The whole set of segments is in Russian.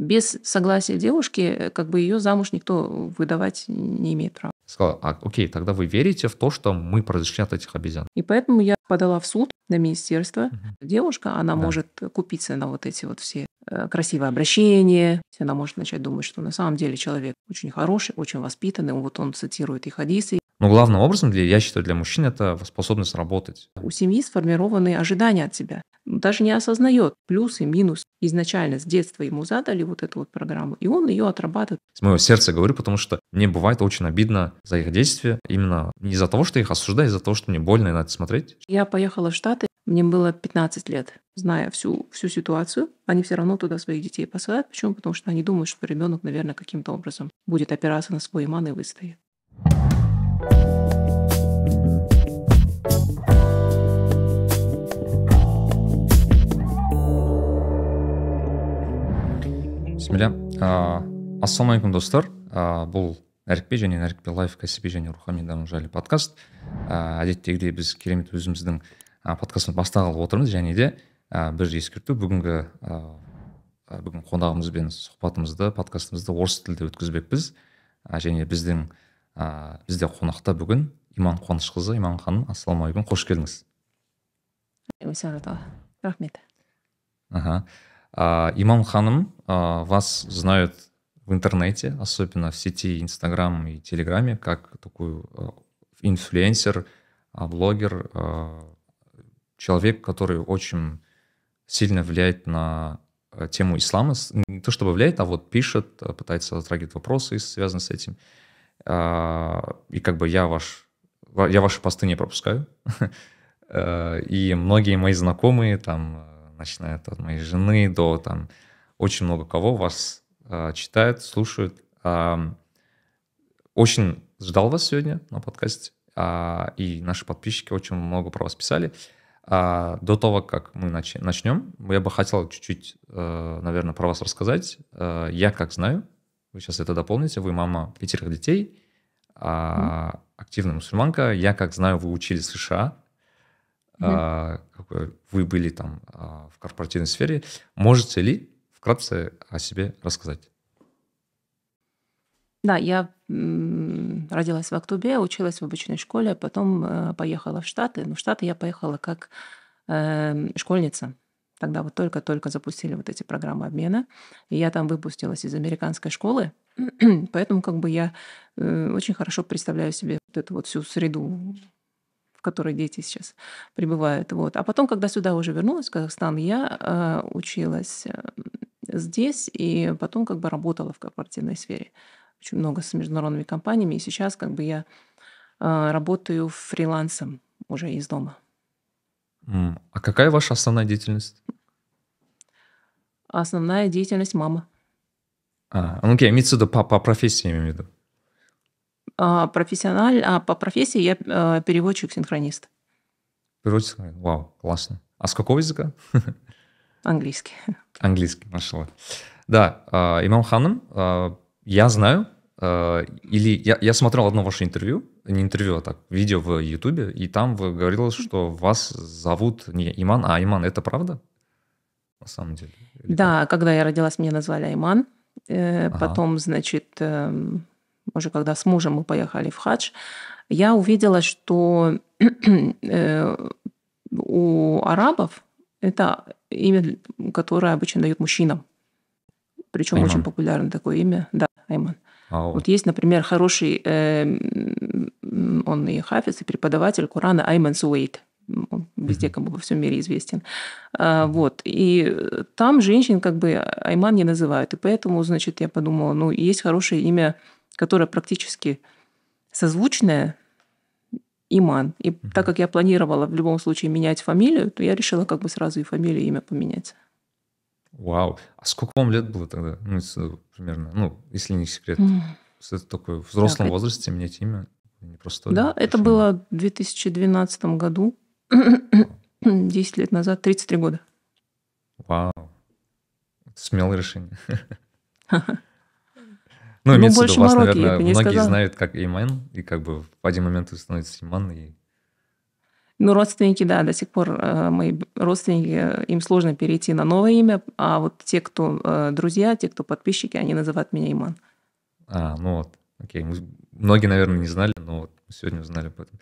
без согласия девушки, э, как бы ее замуж никто выдавать не имеет права. Сказал, а, окей, тогда вы верите в то, что мы произошли от этих обезьян? И поэтому я подала в суд на министерство. Угу. Девушка, она да. может купиться на вот эти вот все э, красивые обращения. Она может начать думать, что на самом деле человек очень хороший, очень воспитанный. Вот он цитирует их хадисы. Но главным образом, для, я считаю, для мужчин это способность работать. У семьи сформированы ожидания от себя. Даже не осознает плюс и минус. Изначально с детства ему задали вот эту вот программу, и он ее отрабатывает. С моего сердца говорю, потому что мне бывает очень обидно за их действия. Именно не из-за того, что я их осуждаю, а из-за того, что мне больно и надо смотреть. Я поехала в Штаты, мне было 15 лет. Зная всю, всю ситуацию, они все равно туда своих детей посылают. Почему? Потому что они думают, что ребенок, наверное, каким-то образом будет опираться на свой иман и выстоит. Бисмилля. Ассалаумағалейкум достар бұл нәрікпе және нәрікпе лайф кәсіби және рухани даму жайлы подкаст. Әдеттегідей біз керемет өзіміздің подкастын бастағалы отырмыз. Және де бір ескерту бүгінгі бүгін қонағымызбен сұхбатымызды подкастымызды орыс тілде өткізбекпіз. Және біздің бізде қонақта бүгін иман қуанышқызы иман ханым ассалаумағалейкум қош келдіңіз рахмет ага А, Имам Ханым а, вас знают в интернете, особенно в сети Инстаграм и Телеграме, как такую а, инфлюенсер, блогер, человек, который очень сильно влияет на тему ислама. Не то чтобы влияет, а вот пишет, пытается затрагивать вопросы, связанные с этим. И как бы я ваш, я ваши посты не пропускаю. И многие мои знакомые там начиная от моей жены до там очень много кого вас э, читают, слушают. Э, очень ждал вас сегодня на подкасте, э, и наши подписчики очень много про вас писали. А до того, как мы нач- начнем, я бы хотел чуть-чуть, э, наверное, про вас рассказать. Э, я как знаю, вы сейчас это дополните, вы мама пятерых детей, mm. активная мусульманка. Я как знаю, вы учились в США, а, вы были там а, в корпоративной сфере. Можете ли вкратце о себе рассказать? Да, я родилась в Актубе, училась в обычной школе, потом э, поехала в Штаты. Но в Штаты я поехала как э, школьница. Тогда вот только-только запустили вот эти программы обмена. И я там выпустилась из американской школы. Поэтому как бы я э, очень хорошо представляю себе вот эту вот всю среду в которой дети сейчас пребывают. Вот. А потом, когда сюда уже вернулась, в Казахстан, я э, училась э, здесь и потом как бы работала в корпоративной сфере. Очень много с международными компаниями. И сейчас как бы я э, работаю фрилансом уже из дома. А какая ваша основная деятельность? Основная деятельность мама. А, ну окей, имеется в виду по, по профессии, я имею в виду. А, профессиональ, а по профессии я э, переводчик-синхронист. Переводчик, вау, классно. А с какого языка? Английский. Английский, машалла. Да, а, Имам Ханым, а, я знаю, или я, я смотрел одно ваше интервью, не интервью, а так, видео в Ютубе, и там вы говорили, что вас зовут не Иман, а Иман. Это правда? На самом деле? Или да, как? когда я родилась, меня назвали Айман. Э, ага. Потом, значит, эм, уже когда с мужем мы поехали в хадж, я увидела, что э, у арабов это имя, которое обычно дают мужчинам. Причем Айман. очень популярное такое имя. Да, Айман. Ау. Вот есть, например, хороший, э, он и хафиз, и преподаватель Корана Айман Суэйт. Он везде как бы во всем мире известен. А, вот. И там женщин как бы Айман не называют. И поэтому, значит, я подумала, ну, есть хорошее имя которая практически созвучная Иман. И так как я планировала в любом случае менять фамилию, то я решила как бы сразу и фамилию, и имя поменять. Вау. А сколько вам лет было тогда? Ну, примерно, ну, если не секрет. Mm. Это такой в взрослом так, возрасте менять имя непростое. Да, это было в 2012 году, 10 лет назад, 33 года. Вау. Смелое решение. Ну, ну больше виду, вас, наверное, многие знают как Иман, и как бы в один момент вы становитесь Иман. И... Ну, родственники, да, до сих пор э, мои родственники, э, им сложно перейти на новое имя, а вот те, кто э, друзья, те, кто подписчики, они называют меня Иман. А, ну вот, окей. Многие, наверное, не знали, но вот сегодня узнали об этом.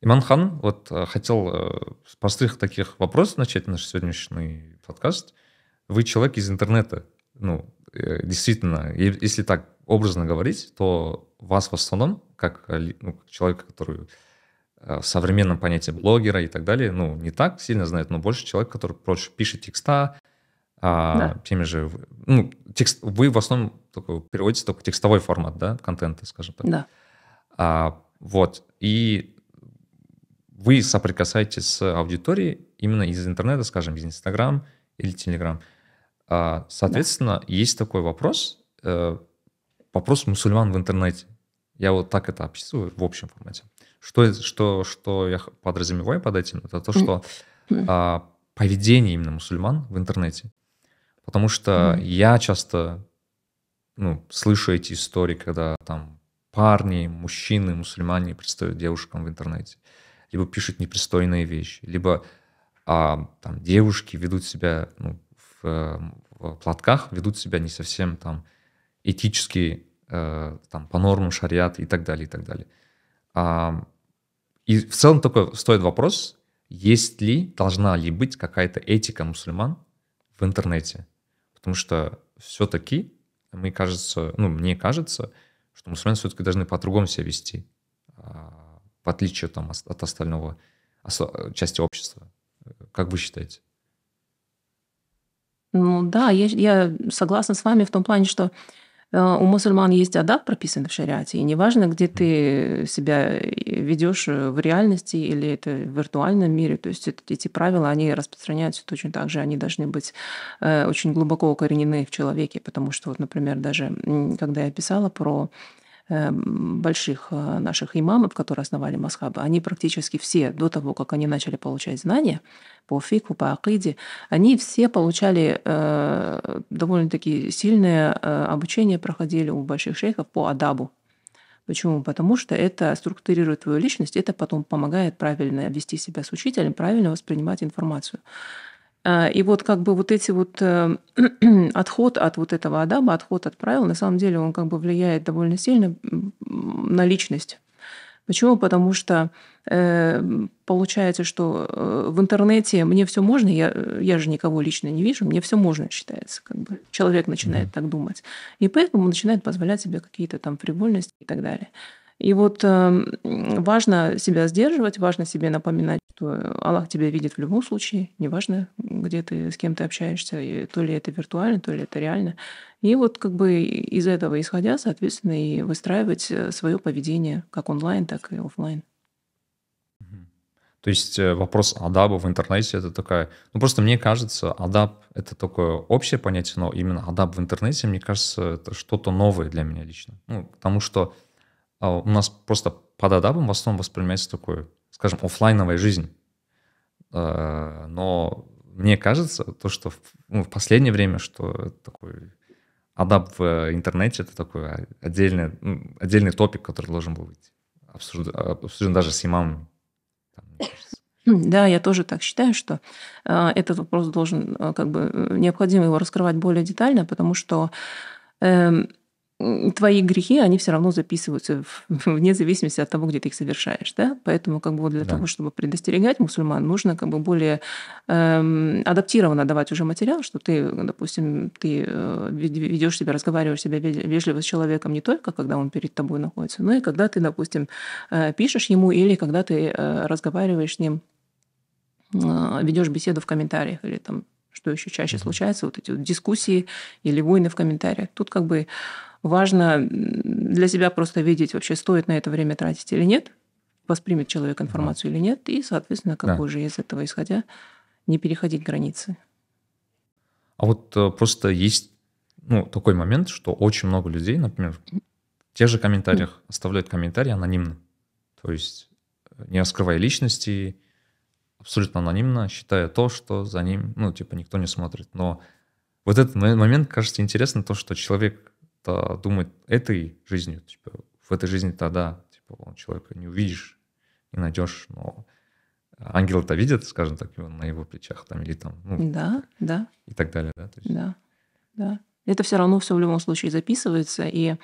Иман Хан, вот хотел с простых таких вопросов начать наш сегодняшний подкаст. Вы человек из интернета. Ну, действительно, если так образно говорить, то вас в основном, как ну, человека, который современном понятии блогера и так далее, ну, не так сильно знает, но больше человек, который проще пишет текста, а, да. теми же, ну, текст, вы в основном только переводите только текстовой формат, да, контента, скажем так. Да. А, вот, и вы соприкасаетесь с аудиторией именно из интернета, скажем, из Инстаграм или Телеграм. А, соответственно, да. есть такой вопрос, э, вопрос мусульман в интернете. Я вот так это описываю в общем формате. Что, что, что я подразумеваю под этим? Это то, что а, поведение именно мусульман в интернете. Потому что mm-hmm. я часто ну, слышу эти истории, когда там парни, мужчины, мусульмане пристают девушкам в интернете, либо пишут непристойные вещи, либо а, там девушки ведут себя ну, в, в платках, ведут себя не совсем там этически, э, там по нормам шариата и так далее, и так далее. А, и в целом такой стоит вопрос, есть ли, должна ли быть какая-то этика мусульман в интернете? Потому что все-таки, мне кажется, ну, мне кажется, что мусульмане все-таки должны по-другому себя вести, а, в отличие там, от остального части общества. Как вы считаете? Ну да, я, я согласна с вами в том плане, что у мусульман есть адаб, прописанный в шариате, и неважно, где ты себя ведешь в реальности или это в виртуальном мире, то есть эти правила, они распространяются точно так же, они должны быть э, очень глубоко укоренены в человеке, потому что, вот, например, даже когда я писала про больших э, наших имамов, которые основали Масхабы, они практически все, до того, как они начали получать знания по фику, по акиде, они все получали э, довольно-таки сильное э, обучение, проходили у больших шейхов по адабу. Почему? Потому что это структурирует твою личность, это потом помогает правильно вести себя с учителем, правильно воспринимать информацию. А, и вот как бы вот эти вот э, отход от вот этого адаба, отход от правил, на самом деле он как бы влияет довольно сильно на личность. Почему? Потому что э, получается, что э, в интернете мне все можно, я, я же никого лично не вижу, мне все можно, считается. Как бы. Человек начинает mm-hmm. так думать. И поэтому он начинает позволять себе какие-то там фривольности и так далее. И вот э, важно себя сдерживать, важно себе напоминать, что Аллах тебя видит в любом случае, неважно, где ты, с кем ты общаешься, и то ли это виртуально, то ли это реально. И вот как бы из этого исходя, соответственно, и выстраивать э, свое поведение как онлайн, так и офлайн. То есть э, вопрос адаба в интернете это такая... Ну, просто мне кажется, адаб — это такое общее понятие, но именно адаб в интернете, мне кажется, это что-то новое для меня лично. Ну, потому что а у нас просто под адабом в основном воспринимается такое, скажем, офлайновая жизнь. А, но мне кажется, то, что в, ну, в последнее время, что такой адап в интернете это такой отдельный, ну, отдельный топик, который должен был быть обсужден, обсужден даже с имамами. Да, я тоже так считаю, что э, этот вопрос должен, э, как бы, э, необходимо его раскрывать более детально, потому что э, твои грехи, они все равно записываются вне зависимости от того, где ты их совершаешь, да? Поэтому как бы вот для да. того, чтобы предостерегать мусульман, нужно как бы более эм, адаптированно давать уже материал, что ты, допустим, ты э, ведешь себя, разговариваешь себя вежливо с человеком не только когда он перед тобой находится, но и когда ты, допустим, э, пишешь ему или когда ты э, разговариваешь с ним, ведешь беседу в комментариях или там что еще чаще случается, вот эти вот дискуссии или войны в комментариях. Тут как бы важно для себя просто видеть, вообще стоит на это время тратить или нет, воспримет человек информацию или нет, и, соответственно, как да. уже из этого исходя, не переходить границы. А вот э, просто есть ну, такой момент, что очень много людей, например, в тех же комментариях оставляют комментарии анонимно. То есть э, не раскрывая личности, абсолютно анонимно, считая то, что за ним, ну, типа, никто не смотрит. Но вот этот момент кажется интересно, то, что человек -то думает этой жизнью, типа, в этой жизни тогда, типа, человека не увидишь, не найдешь, но ангел-то видит, скажем так, на его плечах там или там, ну, да, да. И так далее, да? Есть... Да, да. Это все равно все в любом случае записывается, и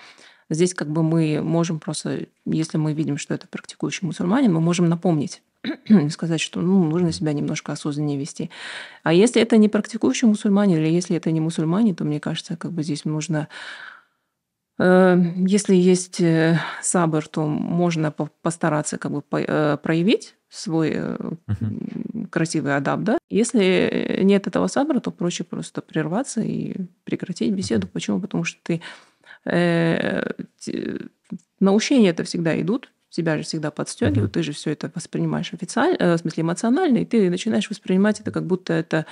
здесь как бы мы можем просто, если мы видим, что это практикующий мусульманин, мы можем напомнить сказать, что ну, нужно себя немножко осознаннее вести. А если это не практикующий мусульманин, или если это не мусульманин, то мне кажется, как бы здесь нужно если есть э, сабр, то можно постараться как бы э, проявить свой uh-huh. красивый адап, да. Если нет этого сабра, то проще просто прерваться и прекратить беседу. Uh-huh. Почему? Потому что ты э, наущения это всегда идут, тебя же всегда подстегивают, uh-huh. ты же все это воспринимаешь официально, э, в смысле эмоционально, и ты начинаешь воспринимать это как будто это э,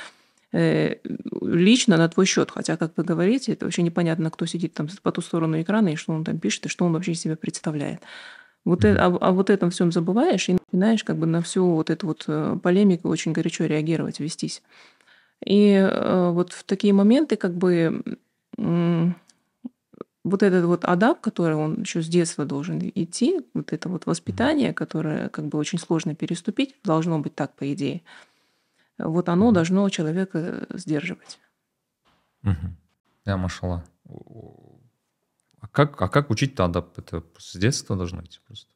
лично на твой счет. Хотя, как вы говорите, это вообще непонятно, кто сидит там по ту сторону экрана и что он там пишет, и что он вообще из себя представляет. Вот это, а, а вот этом всем забываешь и начинаешь как бы на всю вот эту вот э, полемику очень горячо реагировать, вестись. И э, вот в такие моменты как бы вот этот вот адап, который он еще с детства должен идти, вот это вот воспитание, которое как бы очень сложно переступить, должно быть так, по идее, вот оно должно человека сдерживать. Угу. Да, машала. А как, а как учить адап? Это с детства должно идти просто?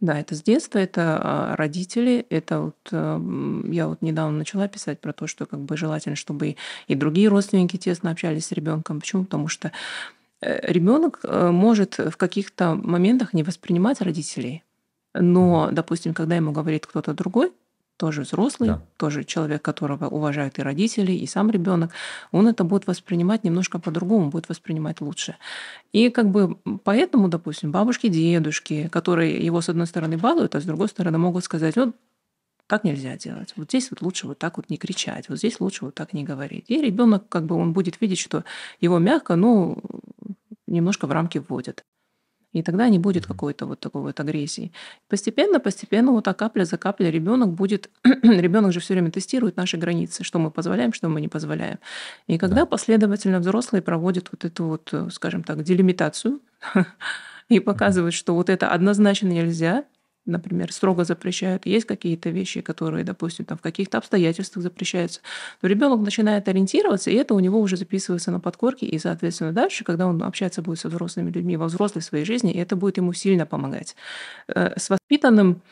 Да, это с детства, это а, родители, это вот э, я вот недавно начала писать про то, что как бы желательно, чтобы и другие родственники тесно общались с ребенком. Почему? Потому что Э, ребенок э, может в каких-то моментах не воспринимать родителей. Но, допустим, когда ему говорит кто-то другой, тоже взрослый, да. тоже человек, которого уважают и родители, и сам ребенок, он это будет воспринимать немножко по-другому, будет воспринимать лучше. И как бы поэтому, допустим, бабушки, дедушки, которые его с одной стороны балуют, а с другой стороны могут сказать, вот так нельзя делать. Вот здесь вот лучше вот так вот не кричать, вот здесь лучше вот так не говорить. И ребенок как бы он будет видеть, что его мягко, ну, немножко в рамки вводят. И тогда не будет какой-то вот такой вот агрессии. Постепенно, постепенно, вот так капля за каплей ребенок будет... ребенок же все время тестирует наши границы, что мы позволяем, что мы не позволяем. И когда да. последовательно взрослые проводят вот эту вот, скажем так, делимитацию и показывают, что вот это однозначно нельзя, например, строго запрещают, есть какие-то вещи, которые, допустим, там в каких-то обстоятельствах запрещаются, то ребенок начинает ориентироваться, и это у него уже записывается на подкорке, и, соответственно, дальше, когда он общается будет со взрослыми людьми во взрослой своей жизни, это будет ему сильно помогать. Э, с воспитанным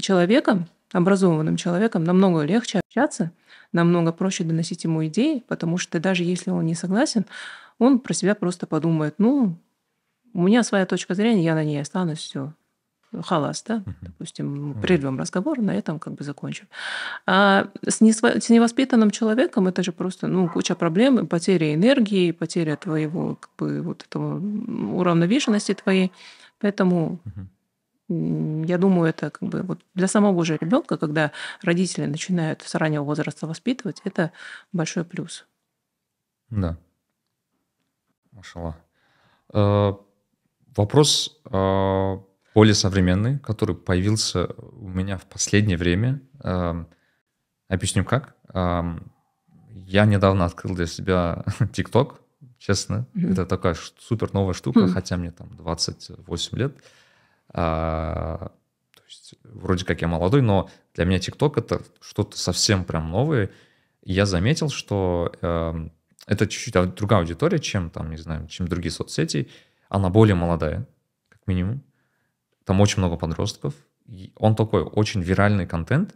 человеком, образованным человеком намного легче общаться, намного проще доносить ему идеи, потому что даже если он не согласен, он про себя просто подумает, ну, у меня своя точка зрения, я на ней останусь, все, халас, да, допустим, прервем разговор, на этом как бы закончим. А с, несво... с невоспитанным человеком это же просто ну, куча проблем, потеря энергии, потеря твоего как бы вот этого уравновешенности твоей. Поэтому я думаю, это как бы вот для самого же ребенка, когда родители начинают с раннего возраста воспитывать, это большой плюс. Да. Машала. Э, вопрос э, более современный, который появился у меня в последнее время. Эм, объясню как. Эм, я недавно открыл для себя TikTok, честно. Mm-hmm. Это такая супер новая штука, mm-hmm. хотя мне там 28 лет. А, то есть вроде как я молодой, но для меня TikTok это что-то совсем прям новое. И я заметил, что э, это чуть-чуть другая аудитория, чем там, не знаю, чем другие соцсети. Она более молодая, как минимум. Там очень много подростков. И он такой очень виральный контент.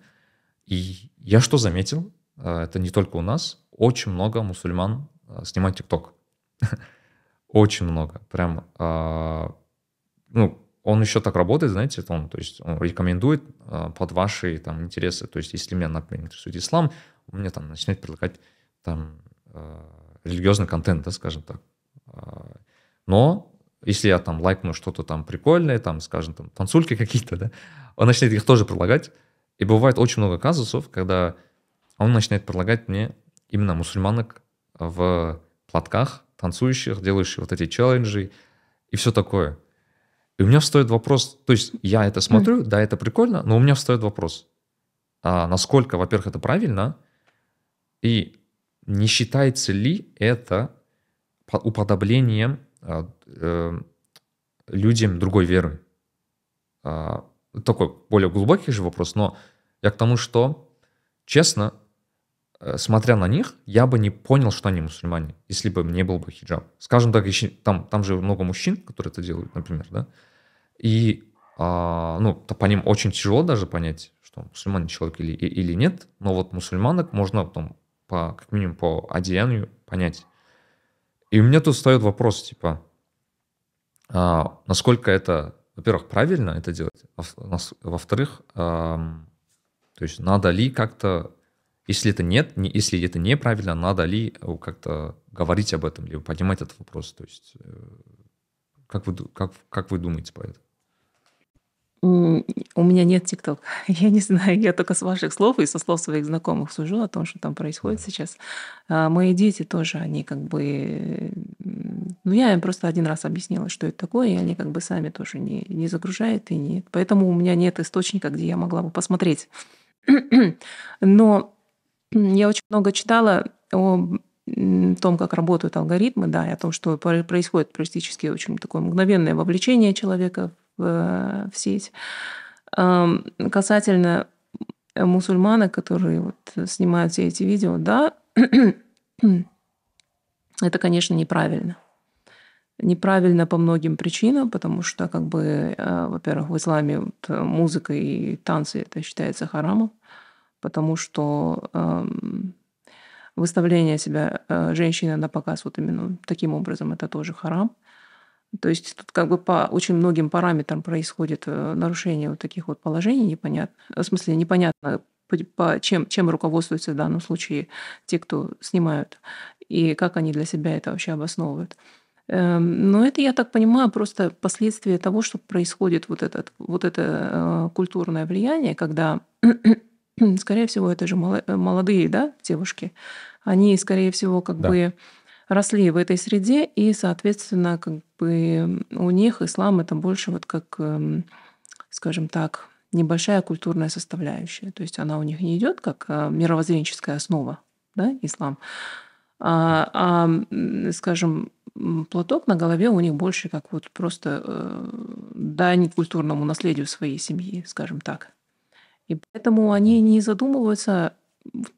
И я что заметил, э, это не только у нас, очень много мусульман э, снимают ТикТок. Очень много. Прям, э, ну, он еще так работает, знаете, он, то есть он рекомендует под ваши там интересы. То есть если меня, например, интересует ислам, он мне там начинает предлагать там религиозный контент, да, скажем так. Но если я там лайкну что-то там прикольное, там, скажем, там, танцульки какие-то, да, он начинает их тоже предлагать. И бывает очень много казусов, когда он начинает предлагать мне именно мусульманок в платках, танцующих, делающих вот эти челленджи и все такое. И у меня встает вопрос, то есть я это смотрю, да, это прикольно, но у меня встает вопрос, а насколько, во-первых, это правильно, и не считается ли это уподоблением людям другой веры. А, такой более глубокий же вопрос, но Я к тому, что, честно, э, смотря на них, я бы не понял, что они мусульмане, если бы не был бы хиджаб. Скажем так, там, там же много мужчин, которые это делают, например, да, и, а, ну, по ним очень тяжело даже понять, что мусульманин человек или, или нет, но вот мусульманок можно там, по, как минимум по одеянию понять. И у меня тут встает вопрос, типа, а, насколько это, во-первых, правильно это делать, во-вторых, а, то есть надо ли как-то, если это нет, не, если это неправильно, надо ли как-то говорить об этом, либо поднимать этот вопрос, то есть э, как вы, как, как вы думаете по этому? У меня нет ТикТок. Я не знаю, я только с ваших слов и со слов своих знакомых сужу о том, что там происходит сейчас. А мои дети тоже, они как бы... Ну, я им просто один раз объяснила, что это такое, и они как бы сами тоже не, не загружают. И не... Поэтому у меня нет источника, где я могла бы посмотреть. Но я очень много читала о том, как работают алгоритмы, да, и о том, что происходит практически очень такое мгновенное вовлечение человека в, в сеть. Касательно мусульманок, которые вот снимают все эти видео, да, это, конечно, неправильно. Неправильно по многим причинам, потому что, как бы, э, во-первых, в исламе вот музыка и танцы это считается харамом, потому что выставление себя э, женщины на показ вот именно таким образом это тоже харам. То есть тут как бы по очень многим параметрам происходит э, нарушение вот таких вот положений непонятно. В смысле, непонятно, по, по чем, чем руководствуются в данном случае те, кто снимают, и как они для себя это вообще обосновывают. Эм, но это, я так понимаю, просто последствия того, что происходит вот, этот, вот это э, культурное влияние, когда, скорее всего, это же молодые да, девушки, они, скорее всего, как да. бы росли в этой среде, и, соответственно, как бы у них ислам это больше вот как, эм, скажем так, небольшая культурная составляющая. То есть она у них не идет как э, мировоззренческая основа, да, ислам, а, а, скажем, платок на голове у них больше как вот просто э, дань культурному наследию своей семьи, скажем так. И поэтому они не задумываются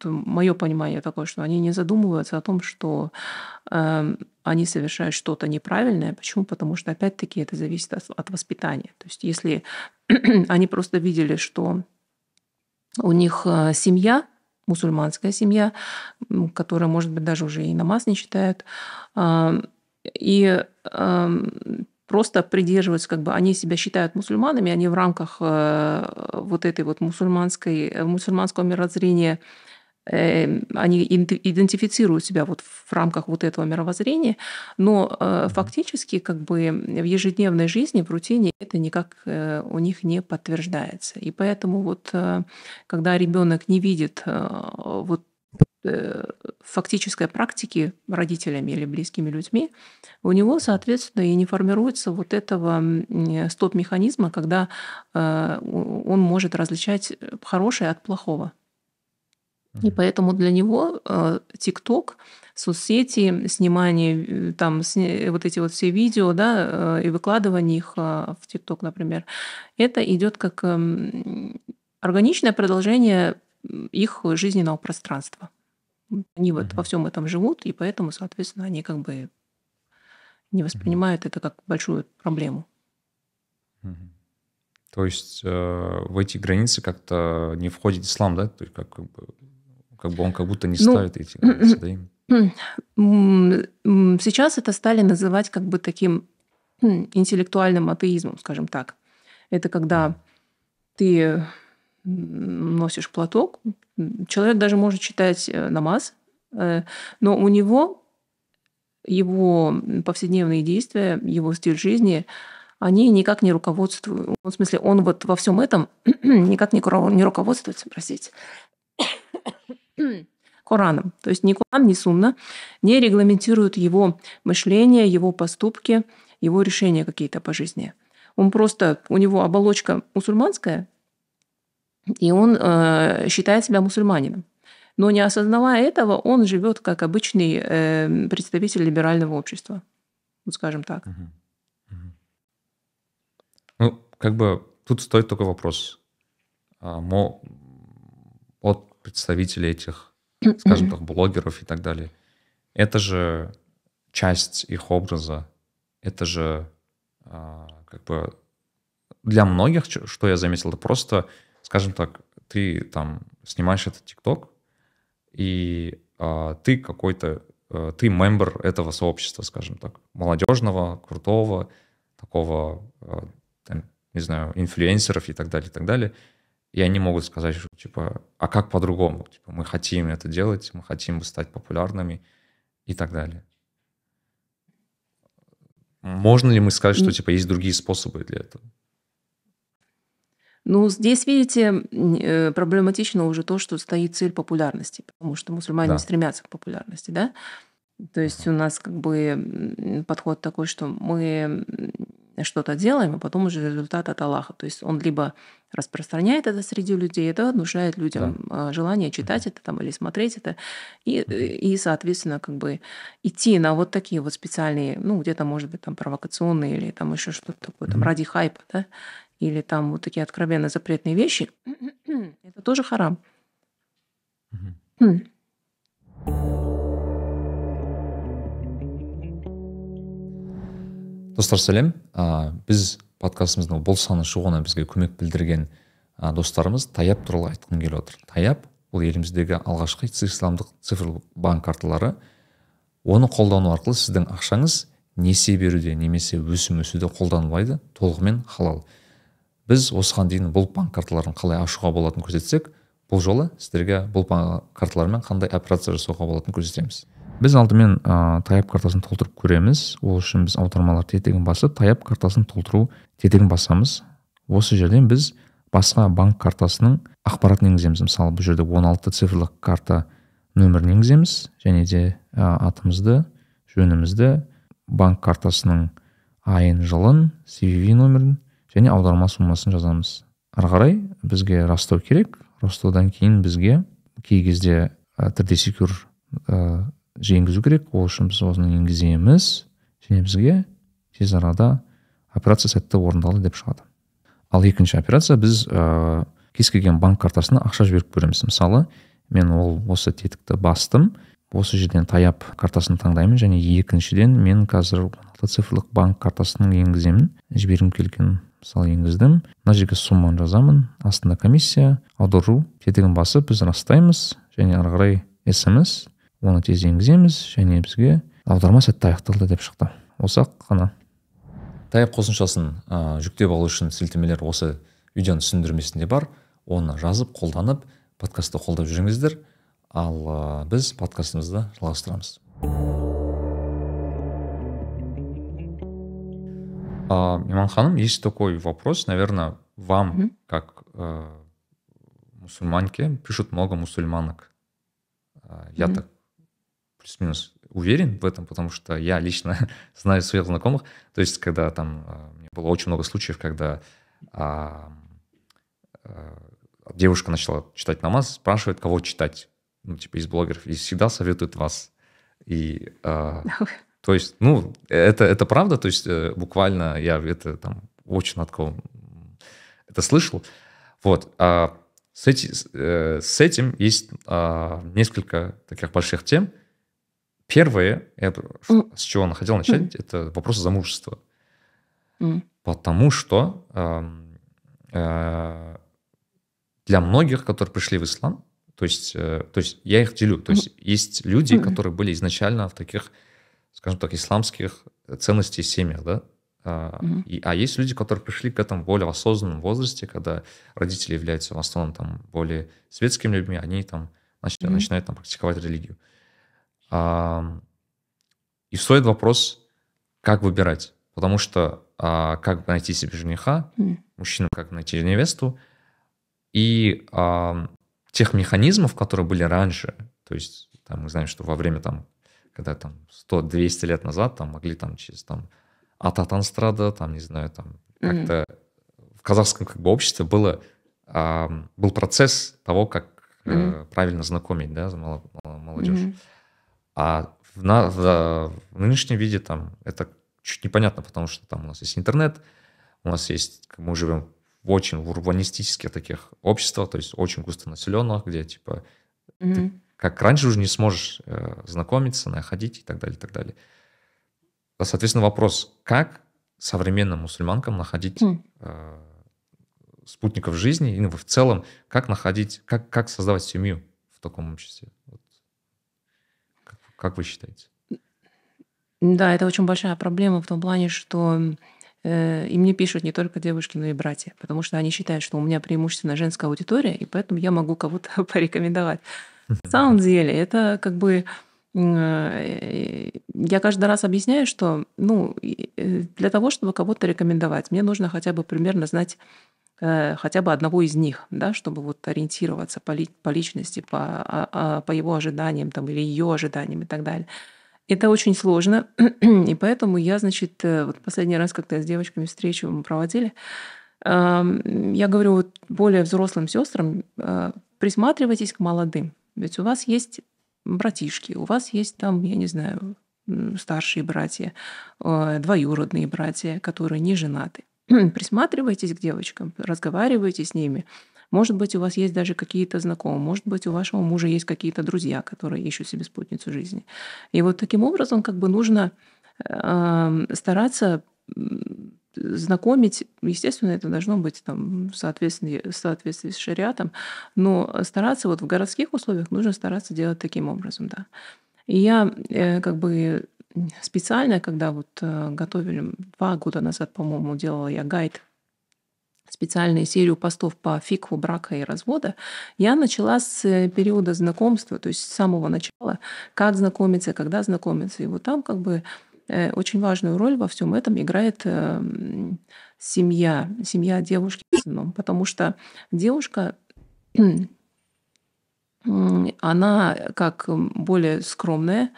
мое понимание такое, что они не задумываются о том, что э, они совершают что-то неправильное. Почему? Потому что, опять-таки, это зависит от, от воспитания. То есть, если они просто видели, что у них э, семья, мусульманская семья, которая, может быть, даже уже и намаз не читает, э, и э, просто придерживаются, как бы они себя считают мусульманами, они в рамках э, вот этой вот мусульманской, э, мусульманского мирозрения э, они идентифицируют себя вот в рамках вот этого мировоззрения, но фактически как бы в ежедневной жизни, в рутине это никак у них не подтверждается. И поэтому вот когда ребенок не видит вот Э, фактической практики родителями или близкими людьми, у него, соответственно, и не формируется вот этого стоп-механизма, когда э, он может различать хорошее от плохого. И поэтому для него ТикТок, соцсети, снимание там вот эти вот все видео, да, и выкладывание их в ТикТок, например, это идет как эм, органичное продолжение их жизненного пространства. Они вот во всем этом живут, и поэтому, соответственно, они как бы не воспринимают это как большую проблему. То есть э, в эти границы как-то не входит ислам, да? То есть как, как, бы, как бы он как будто не ну, ставит эти границы, да? Сейчас это стали называть как бы таким интеллектуальным атеизмом, скажем так. Это когда ты носишь платок. Человек даже может читать э, намаз, э, но у него его повседневные действия, его стиль жизни, они никак не руководствуют. В смысле, он вот во всем этом никак не, руководствуется, простите, Кораном. То есть ни Коран, ни Сунна не регламентируют его мышление, его поступки, его решения какие-то по жизни. Он просто, у него оболочка мусульманская, и он э, считает себя мусульманином. Но не осознавая этого, он живет как обычный э, представитель либерального общества, вот скажем так. Ну, как бы тут стоит только вопрос. А, мо, представителей этих, скажем так, блогеров и так далее. Это же часть их образа, это же а, как бы для многих, что я заметил, это просто, скажем так, ты там снимаешь этот ТикТок, и а, ты какой-то, а, ты мембер этого сообщества, скажем так, молодежного, крутого, такого, а, там, не знаю, инфлюенсеров и так далее, и так далее. И они могут сказать, что, типа, а как по-другому? Типа, мы хотим это делать, мы хотим стать популярными и так далее. Можно ли мы сказать, что, типа, есть другие способы для этого? Ну, здесь, видите, э, проблематично уже то, что стоит цель популярности, потому что мусульмане Да. стремятся к популярности, да. То есть у нас как бы подход такой, что мы что-то делаем, а потом уже результат от Аллаха. То есть он либо распространяет это среди людей, это внушает людям Да. желание читать это там или смотреть это, и, и, соответственно, как бы идти на вот такие вот специальные, ну, где-то, может быть, там провокационные или там еще что-то такое, там ради хайпа, да, или там вот такие откровенно запретные вещи, это тоже харам. Достар сәлем. Ә, біз подкастымыздың бұл саны шығуына бізге көмек білдірген ә, достарымыз таяп туралы айтқым келіп отыр. Таяп бұл еліміздегі алғашқы исламдық цифрлық банк карталары. Оны қолдану арқылы сіздің ақшаңыз несие беруде немесе өсім өсуде қолданылмайды толығымен халал. Біз осыған дейін бұл банк карталарын қалай ашуға болатынын көрсетсек бұл жолы сіздерге бұл карталармен қандай операция жасауға болатынын көрсетеміз. Біз алдымен ә, таяп картасын толтырып көреміз. Ол үшін біз аудармалар тетігін басып таяп картасын толтыру тетігін басамыз. Осы жерден біз басқа банк картасының ақпаратын енгіземіз. Мысалы бұл жерде 16 цифрлық карта нөмірін енгіземіз. Және де ә, атымызды жөнімізді банк картасының айын жылын cvv нөмірін және аударма суммасын жазамыз. Ары қарай бізге растау керек. Растаудан кейін бізге кей кезде ә, secure ә, енгізу керек. Ол үшін біз осыны енгіземіз және бізге тез арада операция сәтті орындалды деп шығады. Ал екінші операция біз ә, кез келген банк картасына ақша жіберіп көреміз. Мысалы мен ол осы тетікті бастым. Осы жерден таяп картасын таңдаймын және екіншіден мен қазір он алты цифрлық банк картасын енгіземін. Жібергім келген мысалы енгіздім. Мына жерге сумманы жазамын. Астында комиссия. Аудару. Тетігін басып біз растаймыз. Және ары қарай смс. Оны тез енгіземіз. Және бізге аударма сәтті аяқталды деп шықты. Осы ақ қана. Таяқ қосымшасын ә, жүктеп алу үшін сілтемелер осы видеоның түсіндірмесінде бар. Оны жазып қолданып подкастты қолдап жүріңіздер. Ал ә, біз подкастымызды жалғастырамыз. А, Иман Ханым, есть такой вопрос, наверное, вам, угу. как э, мусульманке, пишут много мусульманок. А, я угу. так плюс-минус уверен в этом, потому что я лично знаю своих знакомых. То есть, когда там а, было очень много случаев, когда а, а, девушка начала читать намаз, спрашивает, кого читать, ну, типа из блогеров, и всегда советует вас. И а, То есть, ну, это, это правда, то есть э, буквально я это там очень от кого это слышал. Вот. А с, эти, э, с этим есть а, несколько таких больших тем. Первое, я, с чего я хотел начать, mm. это вопрос замужества. Mm. Потому что э, для многих, которые пришли в ислам, то есть, э, то есть я их делю. То есть есть люди, которые были изначально в таких скажем так, исламских ценностей семьях, да, а, mm и, а есть люди, которые пришли к этому в более осознанном возрасте, когда родители являются в основном там более светскими людьми, они там начали, mm начинают там практиковать религию. А, и стоит вопрос, как выбирать, потому что а, как найти себе жениха, mm мужчинам как найти невесту, и а, тех механизмов, которые были раньше, то есть там, мы знаем, что во время там когда там 100-200 лет назад там могли там через там Ататан страда, там, не знаю, там как-то mm-hmm. в казахском как бы обществе было, а, был процесс того, как mm-hmm. правильно знакомить, да, молодежь. Mm-hmm. А в, на, в, в нынешнем виде там это чуть непонятно, потому что там у нас есть интернет, у нас есть, мы живем в очень в урбанистических таких обществах, то есть очень густонаселенных, где типа mm-hmm. ты, как раньше уже не сможешь э, знакомиться, находить и так далее, и так далее. Соответственно, вопрос, как современным мусульманкам находить mm. э, спутников жизни, и в целом, как находить, как, как создавать семью в таком обществе? Вот. Как, как вы считаете? Да, это очень большая проблема в том плане, что э, и мне пишут не только девушки, но и братья, потому что они считают, что у меня преимущественно женская аудитория, и поэтому я могу кого-то порекомендовать. На самом деле, это как бы э, я каждый раз объясняю, что ну, э, для того, чтобы кого-то рекомендовать, мне нужно хотя бы примерно знать э, хотя бы одного из них, да, чтобы вот ориентироваться по, ли, по личности, по, а, а, по его ожиданиям там, или ее ожиданиям и так далее. Это очень сложно, и поэтому я, значит, вот последний раз, когда с девочками встречу мы проводили, я говорю вот более взрослым сестрам, присматривайтесь к молодым, ведь у вас есть братишки, у вас есть там, я не знаю, старшие братья, э, двоюродные братья, которые не женаты. Присматривайтесь к девочкам, разговаривайте с ними, может быть, у вас есть даже какие-то знакомые, может быть, у вашего мужа есть какие-то друзья, которые ищут себе спутницу жизни. И вот таким образом как бы нужно э, стараться знакомить, естественно, это должно быть там, в, соответствии, в соответствии с шариатом, но стараться вот в городских условиях нужно стараться делать таким образом, да. И я э, как бы специально, когда вот э, готовили два года назад, по-моему, делала я гайд специальную серию постов по фикву брака и развода, я начала с э, периода знакомства, то есть с самого начала, как знакомиться, когда знакомиться. И вот там как бы очень важную роль во всем этом играет эм, семья, семья девушки в основном, потому что девушка она как более скромная,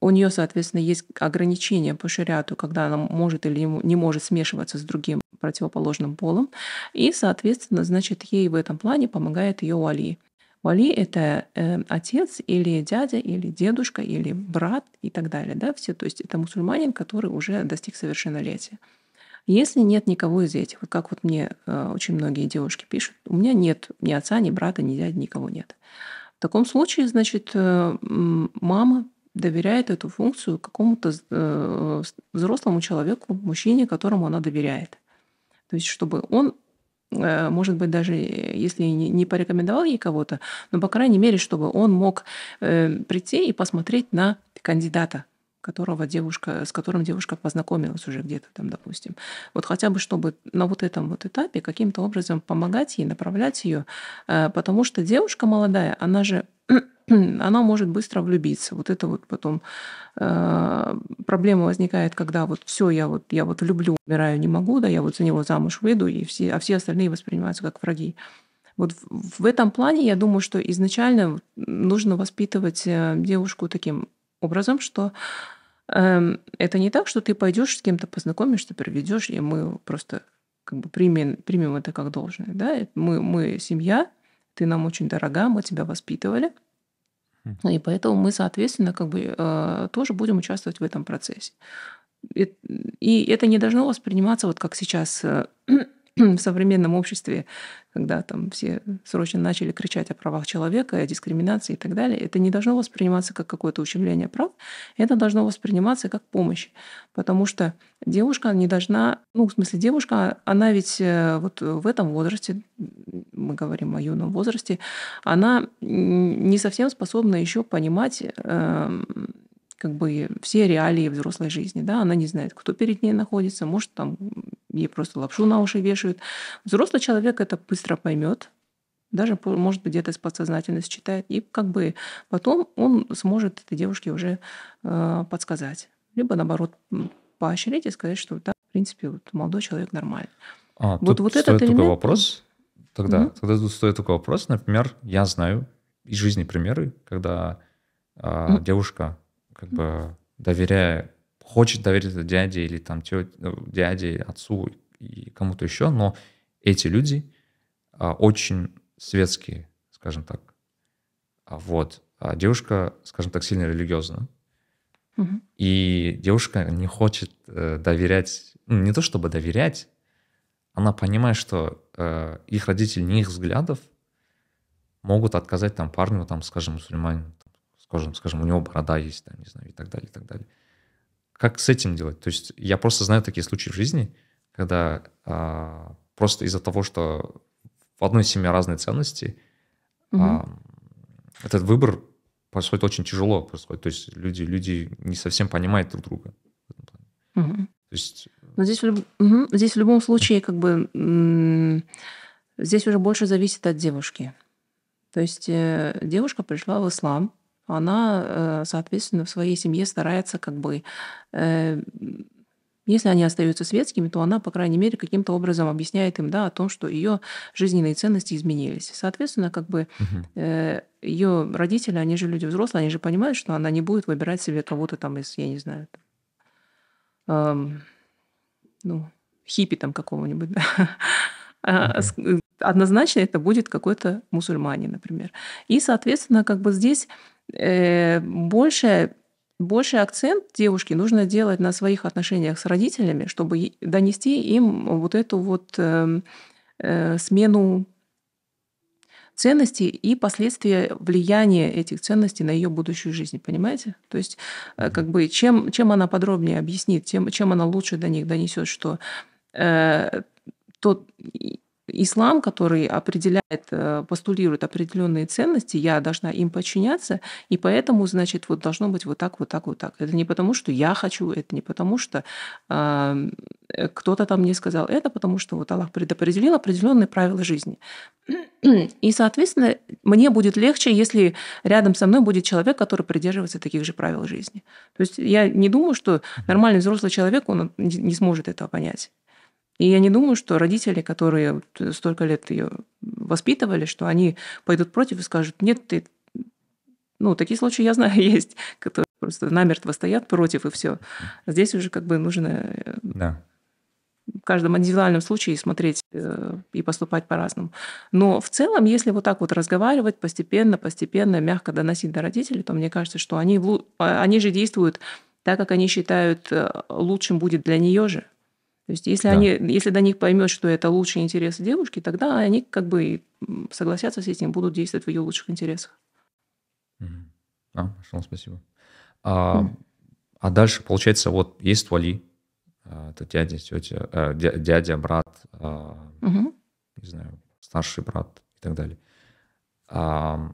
у нее, соответственно, есть ограничения по шариату, когда она может или не может смешиваться с другим противоположным полом. И, соответственно, значит, ей в этом плане помогает ее Вали. Вали – это э, отец или дядя, или дедушка, или брат и так далее. Да? Все, то есть это мусульманин, который уже достиг совершеннолетия. Если нет никого из этих, вот как вот мне э, очень многие девушки пишут, у меня нет ни отца, ни брата, ни дяди, никого нет. В таком случае, значит, э, мама доверяет эту функцию какому-то э, взрослому человеку, мужчине, которому она доверяет. То есть, чтобы он, может быть, даже если не порекомендовал ей кого-то, но, по крайней мере, чтобы он мог э, прийти и посмотреть на кандидата, которого девушка, с которым девушка познакомилась уже где-то там, допустим. Вот хотя бы, чтобы на вот этом вот этапе каким-то образом помогать ей, направлять ее, потому что девушка молодая, она же она может быстро влюбиться. Вот это вот потом э, проблема возникает, когда вот все, я вот, я вот люблю, умираю, не могу, да, я вот за него замуж выйду, и все, а все остальные воспринимаются как враги. Вот в, в этом плане я думаю, что изначально нужно воспитывать э, девушку таким образом, что э, это не так, что ты пойдешь с кем-то познакомишься, приведешь, и мы просто как бы примем, примем это как должное. Да? Мы, мы семья, ты нам очень дорога, мы тебя воспитывали – и поэтому мы, соответственно, как бы э, тоже будем участвовать в этом процессе. И это не должно восприниматься вот как сейчас э, в современном обществе, когда там все срочно начали кричать о правах человека, о дискриминации и так далее, это не должно восприниматься как какое-то ущемление прав, это должно восприниматься как помощь. Потому что девушка не должна, ну, в смысле, девушка, она ведь э, вот в этом возрасте, мы говорим о юном возрасте, она не совсем способна еще понимать эм, как бы все реалии взрослой жизни. Да? Она не знает, кто перед ней находится, может, там ей просто лапшу на уши вешают. Взрослый человек это быстро поймет, даже, может быть, где-то с подсознательности читает, и как бы потом он сможет этой девушке уже э, подсказать. Либо, наоборот, поощрить и сказать, что да, в принципе, вот молодой человек нормальный. А, вот, тут вот стоит этот элемент... такой вопрос. Тогда, mm-hmm. тогда тут стоит такой вопрос. Например, я знаю из жизни примеры, когда э, mm-hmm. девушка как бы доверяя, хочет доверить дяде или там тете, ну, дяде, отцу и кому-то еще, но эти люди а, очень светские, скажем так. А вот. А девушка, скажем так, сильно религиозна. И девушка не хочет э, доверять, ну, не то чтобы доверять, она понимает, что э, их родители не их взглядов могут отказать там парню, там, скажем, мусульманину, скажем, скажем, у него борода есть, там, не знаю, и так далее, и так далее. Как с этим делать? То есть я просто знаю такие случаи в жизни, когда а, просто из-за того, что в одной семье разные ценности, угу. а, этот выбор происходит очень тяжело, происходит. То есть люди, люди не совсем понимают друг друга. Угу. То есть... Но здесь, угу. здесь в любом случае как бы здесь уже больше зависит от девушки. То есть э, девушка пришла в ислам, она, э, соответственно, в своей семье старается как бы э, если они остаются светскими, то она, по крайней мере, каким-то образом объясняет им да, о том, что ее жизненные ценности изменились. Соответственно, как бы угу. э, ее родители, они же люди взрослые, они же понимают, что она не будет выбирать себе кого-то там из, я не знаю, там, эм, ну, хиппи там какого-нибудь. Да? Угу. Однозначно это будет какой-то мусульманин, например. И, соответственно, как бы здесь э, больше больше акцент девушке нужно делать на своих отношениях с родителями, чтобы донести им вот эту вот э, э, смену ценностей и последствия влияния этих ценностей на ее будущую жизнь, понимаете? То есть, э, как бы, чем, чем она подробнее объяснит, тем, чем она лучше до них донесет, что э, тот ислам, который определяет, э, постулирует определенные ценности, я должна им подчиняться, и поэтому, значит, вот должно быть вот так, вот так, вот так. Это не потому, что я хочу, это не потому, что э, кто-то там мне сказал, это потому, что вот Аллах предопределил определенные правила жизни. И, соответственно, мне будет легче, если рядом со мной будет человек, который придерживается таких же правил жизни. То есть я не думаю, что нормальный взрослый человек, он не сможет этого понять. И я не думаю, что родители, которые столько лет ее воспитывали, что они пойдут против и скажут, нет, ты... Ну, такие случаи, я знаю, есть, которые просто намертво стоят против, и все. Здесь уже как бы нужно э, да. в каждом индивидуальном случае смотреть э, и поступать по-разному. Но в целом, если вот так вот разговаривать постепенно, постепенно, мягко доносить до родителей, то мне кажется, что они, а, они же действуют так, как они считают э, лучшим будет для нее же. То есть если, да. они, если до них поймет, что это лучший интерес девушки, тогда они как бы согласятся с этим, будут действовать в ее лучших интересах. А, хорошо, спасибо. А, mm. а дальше, получается, вот есть вали, а, это дядя, тетя, э, дядя, брат, mm-hmm. не знаю, старший брат и так далее. А,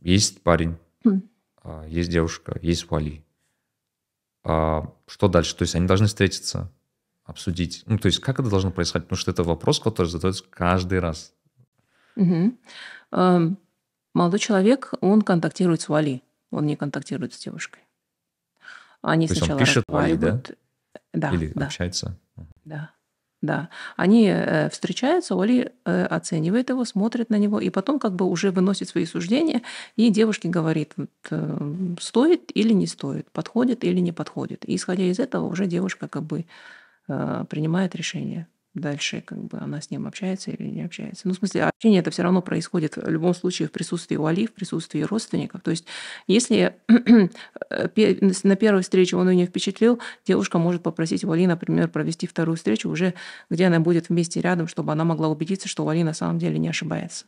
есть парень, mm. есть девушка, есть вали. А, что дальше? То есть они должны встретиться, обсудить? Ну, то есть как это должно происходить? Потому что это вопрос, который задается каждый раз. Угу. Молодой человек, он контактирует с Вали, он не контактирует с девушкой. Они то сначала он пишет Вали, да? Да. Или да. общается? Да. Да, они э, встречаются, Оли э, оценивает его, смотрит на него, и потом как бы уже выносит свои суждения, и девушке говорит, вот, э, стоит или не стоит, подходит или не подходит. И исходя из этого уже девушка как бы принимает решение. Дальше как бы она с ним общается или не общается. Ну, в смысле, общение это все равно происходит в любом случае в присутствии Уали, в присутствии родственников. То есть, если на первой встрече он ее не впечатлил, девушка может попросить Уали, например, провести вторую встречу уже, где она будет вместе рядом, чтобы она могла убедиться, что Уали на самом деле не ошибается.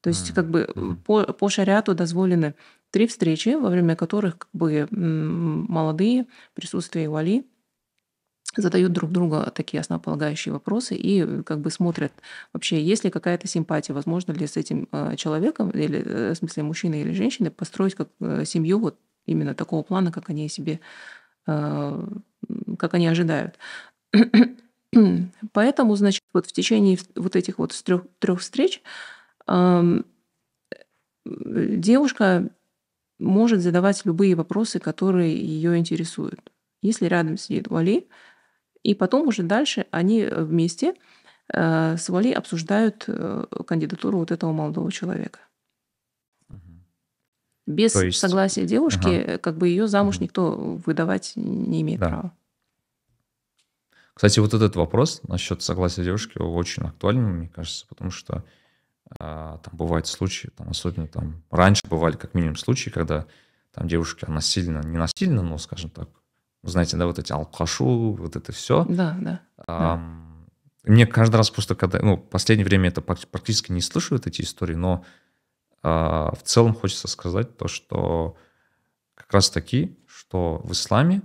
То есть, как бы по, по шариату дозволены три встречи, во время которых как бы молодые в присутствии Уали задают друг другу такие основополагающие вопросы и э, как бы смотрят вообще, есть ли какая-то симпатия, возможно ли с этим э, человеком, или э, в смысле мужчиной или женщиной, построить как семью вот именно такого плана, как они себе, как они ожидают. Поэтому, значит, вот в течение вот этих вот трех, трех встреч девушка может задавать любые вопросы, которые ее интересуют. Если рядом сидит Вали, и потом уже дальше они э, вместе э, с Вали обсуждают э, кандидатуру вот этого молодого человека. Без есть... согласия девушки, ага. как бы ее замуж никто выдавать не имеет да. права. Кстати, вот этот вопрос насчет согласия девушки очень актуален, мне кажется, потому что а, там бывают случаи, там, особенно там раньше бывали как минимум случаи, когда там девушки насильно, не насильно, но, скажем так, знаете, да, вот эти алкашу, вот это все. Да, да. А, да. мне каждый раз просто, когда, ну, в последнее время это практически не слышу вот эти истории, но э, в целом хочется сказать то, что как раз таки, что в исламе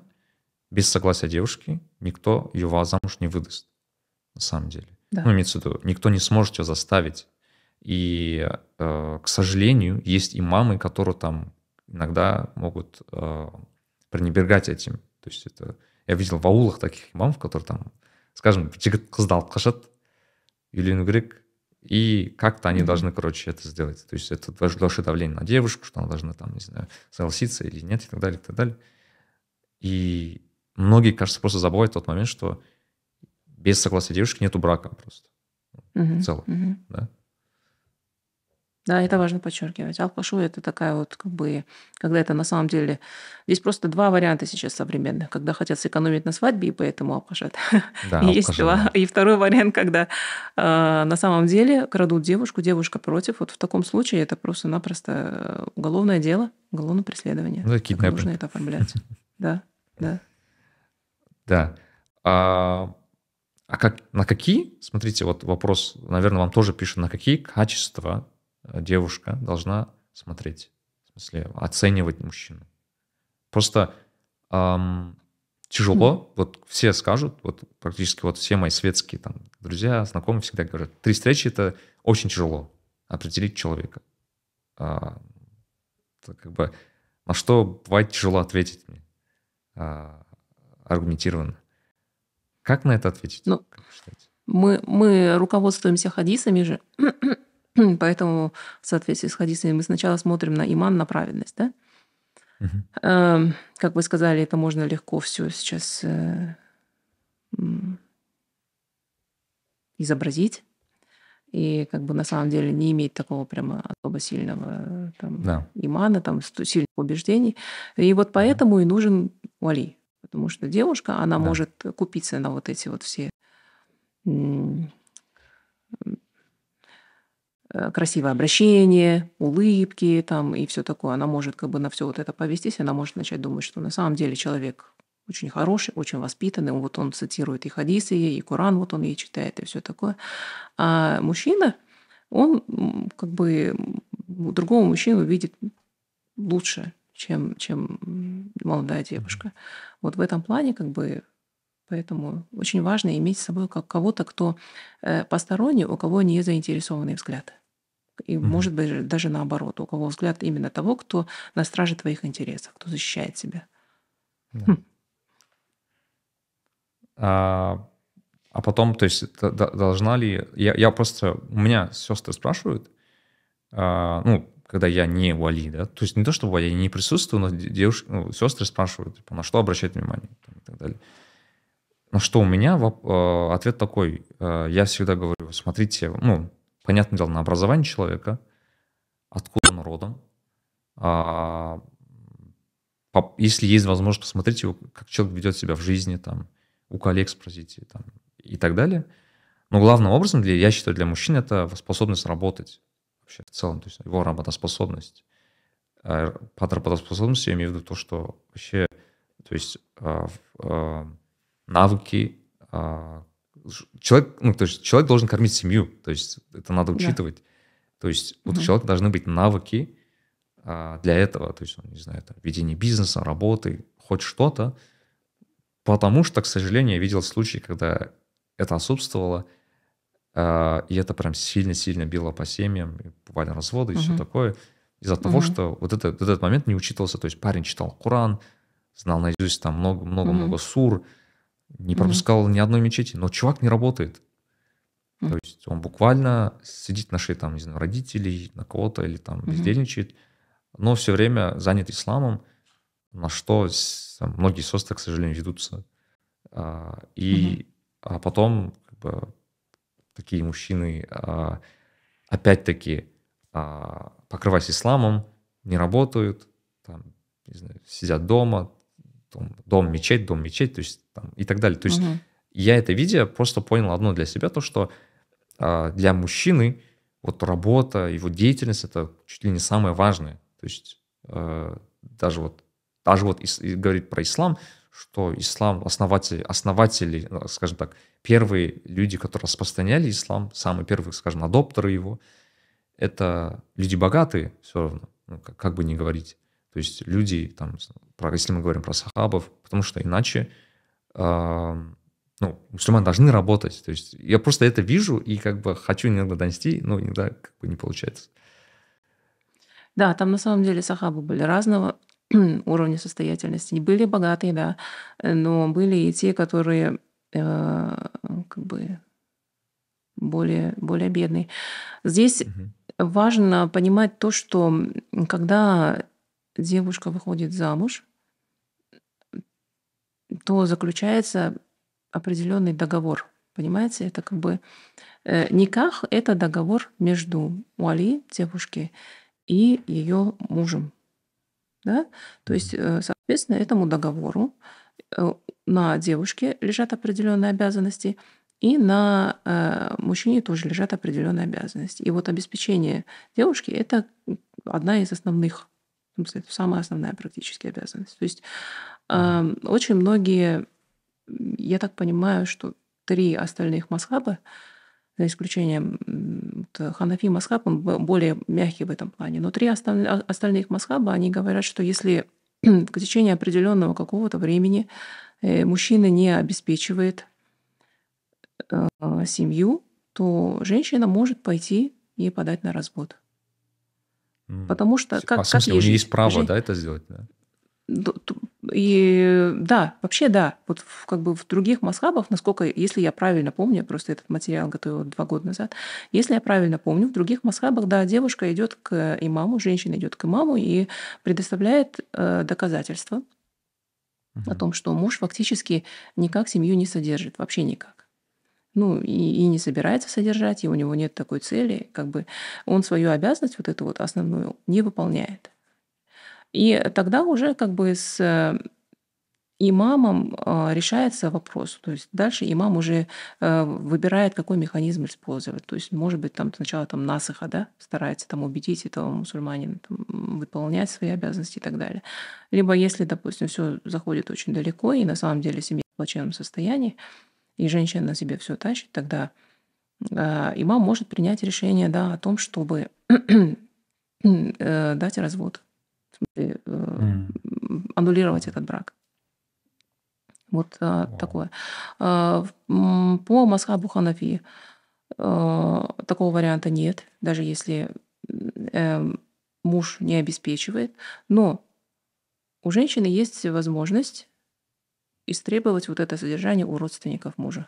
без согласия девушки никто ее замуж не выдаст, на самом деле. Да. Ну, имеется в виду, никто не сможет ее заставить. И, э, к сожалению, есть имамы, которые там иногда могут э, пренебрегать этим. То есть это я видел в аулах таких имамов, которые там, скажем, жігіт қызды алып қашады үйлену керек и как-то они должны, короче, это сделать. То есть это большое давление на девушку, что она должна там, не знаю, согласиться или нет, и так далее, и так далее. И многие, кажется, просто забывают тот момент, что без согласия девушки нету брака просто. Mm-hmm. В целом, mm-hmm. да. Да, это важно подчеркивать. Алпашу это такая вот, как бы, когда это на самом деле... Здесь просто два варианта сейчас современных, когда хотят сэкономить на свадьбе, и поэтому алпашат. Да, и есть два. И второй вариант, когда э, на самом деле крадут девушку, девушка против. Вот в таком случае это просто-напросто уголовное дело, уголовное преследование. Ну, так нужно это оформлять. Да, да. Да. А, а как, на какие, смотрите, вот вопрос, наверное, вам тоже пишут, на какие качества девушка должна смотреть, в смысле, оценивать мужчину. Просто эм, тяжело, вот все скажут, вот практически вот все мои светские там друзья, знакомые всегда говорят, три встречи это очень тяжело определить человека. А, как бы на что бывает тяжело ответить мне а, аргументированно. Как на это ответить? Ну, мы, мы руководствуемся хадисами же. Поэтому в соответствии с хадисами мы сначала смотрим на иман, на праведность. Да? Угу. Как вы сказали, это можно легко все сейчас э, изобразить. И как бы на самом деле не иметь такого прямо особо сильного там, да. имана, там, сильных убеждений. И вот поэтому и нужен вали. Потому что девушка, она да. может купиться на вот эти вот все Э, красивое обращение, улыбки там и все такое. Она может как бы на все вот это повестись, она может начать думать, что на самом деле человек очень хороший, очень воспитанный, вот он цитирует и хадисы, и Коран вот он ей читает, и все такое. А мужчина, он как бы другого мужчину видит лучше, чем, чем молодая девушка. Вот в этом плане как бы Поэтому очень важно иметь с собой как кого-то, кто э, посторонний, у кого не заинтересованный взгляд. И, mm-hmm. может быть, даже наоборот, у кого взгляд именно того, кто на страже твоих интересов, кто защищает себя. Да. Хм. А, а потом, то есть, должна ли... Я, я просто... У меня сестры спрашивают, а, ну, когда я не вали, да, то есть не то, чтобы я не присутствую, но девушки, ну, сестры спрашивают, типа, на что обращать внимание там, и так далее. На что у меня э, ответ такой. Э, я всегда говорю, смотрите, ну, понятное дело, на образование человека, откуда он родом. А, если есть возможность, посмотрите, как человек ведет себя в жизни, там, у коллег спросите там, и так далее. Но главным образом, для, я считаю, для мужчин это способность работать вообще в целом, то есть его работоспособность. Э, под работоспособностью я имею в виду то, что вообще, то есть навыки. А, человек, ну, то есть человек должен кормить семью, то есть это надо учитывать. Да. То есть вот у человека должны быть навыки а, для этого, то есть, не знаю, это ведение бизнеса, работы, хоть что-то. Потому что, к сожалению, я видел случаи, когда это отсутствовало, а, и это прям сильно-сильно било по семьям, бывали разводы и угу. все такое, из-за угу. того, что вот, это, вот этот момент не учитывался. То есть парень читал Коран, знал наизусть там много-много-много угу. сур, не пропускал mm-hmm. ни одной мечети, но чувак не работает. Mm-hmm. То есть он буквально сидит на шее там, не знаю, родителей, на кого-то или там mm-hmm. бездельничает, но все время занят исламом, на что там, многие сестры, к сожалению, ведутся. А, и mm-hmm. а потом как бы, такие мужчины, а, опять-таки, а, покрываясь исламом, не работают, там, не знаю, сидят дома, дом, дом, мечеть, дом, мечеть, то есть там, и так далее. То есть угу. я это видя просто понял одно для себя, то, что э, для мужчины вот работа, его деятельность это чуть ли не самое важное. То есть э, даже вот даже вот и, и говорит про ислам, что ислам, основатели, основатели, ну, скажем так, первые люди, которые распространяли ислам, самые первые, скажем, адоптеры его, это люди богатые все равно, ну, как, как бы ни говорить. То есть люди, там, если мы говорим про сахабов, потому что иначе э, ну, мусульмане должны работать. То есть я просто это вижу и как бы хочу иногда донести, но иногда как бы не получается. Да, там на самом деле сахабы были разного уровня состоятельности. Были богатые, да, но были и те, которые э, как бы более, более бедные. Здесь угу. важно понимать то, что когда девушка выходит замуж, то заключается определенный договор. Понимаете, это как бы э, никах – это договор между Уали, девушки, и ее мужем. Да? То есть, э, соответственно, этому договору э, на девушке лежат определенные обязанности, и на э, мужчине тоже лежат определенные обязанности. И вот обеспечение девушки – это одна из основных, смысле, это самая основная практически обязанность. То есть э, очень многие, я так понимаю, что три остальных масхаба, за исключением Ханафи Масхаб, он более мягкий в этом плане. Но три остальных Масхаба, они говорят, что если в течение определенного какого-то времени э, мужчина не обеспечивает э, семью, то женщина может пойти и подать на развод. Потому что как, а, в смысле, как у нее есть право, жен... да, это сделать, да? И да, вообще да. Вот в, как бы в других масхабах, насколько, если я правильно помню, просто этот материал готовил два года назад, если я правильно помню, в других масхабах, да, девушка идет к имаму, женщина идет к имаму и предоставляет э, доказательства угу. о том, что муж фактически никак семью не содержит, вообще никак. Ну, и, и не собирается содержать, и у него нет такой цели, как бы он свою обязанность, вот эту вот основную, не выполняет. И тогда уже как бы с э, имамом а, решается вопрос. То есть дальше имам уже э, выбирает, какой механизм использовать. То есть, может быть, там сначала там насыха, да, старается там убедить этого мусульманина там, выполнять свои обязанности и так далее. Либо если, допустим, все заходит очень далеко, и на самом деле семья в плачевном состоянии, и женщина на себе все тащит, тогда э, имам может принять решение да, о том, чтобы дать развод смысле, mm. аннулировать этот брак. Вот а, wow. такое. А, по Масхабу Ханафи а, такого варианта нет, даже если э, муж не обеспечивает. Но у женщины есть возможность истребовать вот это содержание у родственников мужа.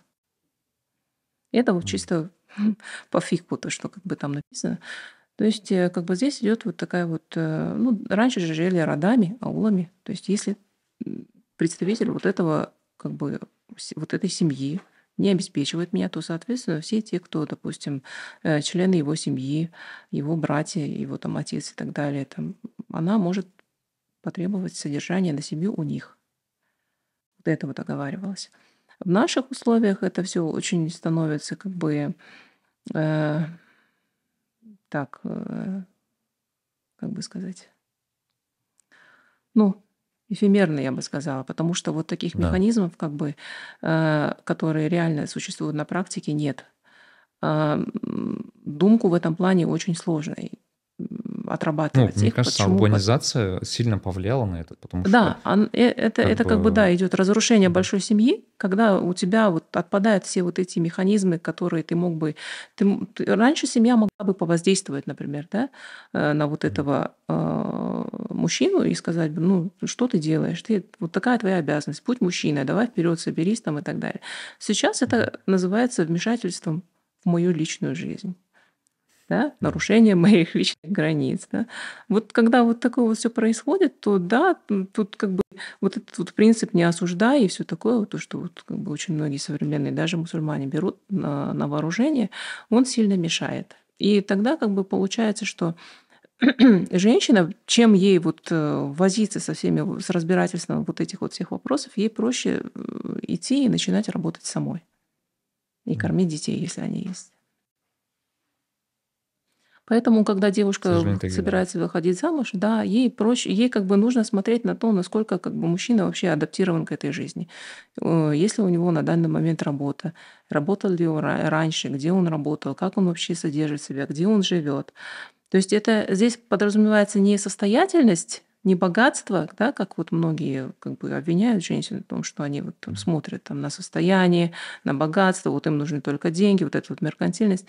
Это вот чисто по фикпу, то, что как бы там написано. То есть э, как бы здесь идет вот такая вот... Э, ну, раньше же жили родами, аулами. То есть если представитель вот этого как бы вот этой семьи не обеспечивает меня, то, соответственно, все те, кто, допустим, э, члены его семьи, его братья, его там отец и так далее, там, она может потребовать содержания на семью у них. Вот это вот оговаривалось. В наших условиях это все очень становится как бы э, так, э, как бы сказать, ну, эфемерно, я бы сказала, потому что вот таких да. механизмов, как бы, э, которые реально существуют на практике, нет. А, думку в этом плане очень сложной отрабатывать ну, их. Мне кажется, Почему? урбанизация сильно повлияла на это, потому да, что... Да, э, это, как это бы... как бы, да, идет разрушение большой семьи, когда у тебя вот отпадают все вот эти механизмы, которые ты мог бы... Ты, ты, раньше семья могла бы повоздействовать, например, да, э, на вот этого э, мужчину и сказать, ну, что ты делаешь? Ты, вот такая твоя обязанность, будь мужчиной, давай вперед соберись там и так далее. Сейчас это называется вмешательством в мою личную жизнь да, нарушение моих личных границ. Да. Вот когда вот такое вот все происходит, то да, тут как бы вот этот вот принцип не осуждай и все такое, вот то, что вот как бы очень многие современные, даже мусульмане берут на, на вооружение, он сильно мешает. И тогда как бы получается, что женщина, чем ей вот э, возиться со всеми, с разбирательством вот этих вот всех вопросов, ей проще э, идти и начинать работать самой. И кормить детей, если они есть. Поэтому, когда девушка собирается выходить замуж, да, ей проще, ей как бы нужно смотреть на то, насколько как бы мужчина вообще адаптирован к этой жизни. Э, если у него на данный момент работа, работал ли он раньше, где он работал, как он вообще содержит себя, где он живет. То есть это здесь подразумевается не состоятельность не богатство, да, как вот многие как бы обвиняют женщин в том, что они вот там смотрят там, на состояние, на богатство, вот им нужны только деньги, вот эта вот меркантильность.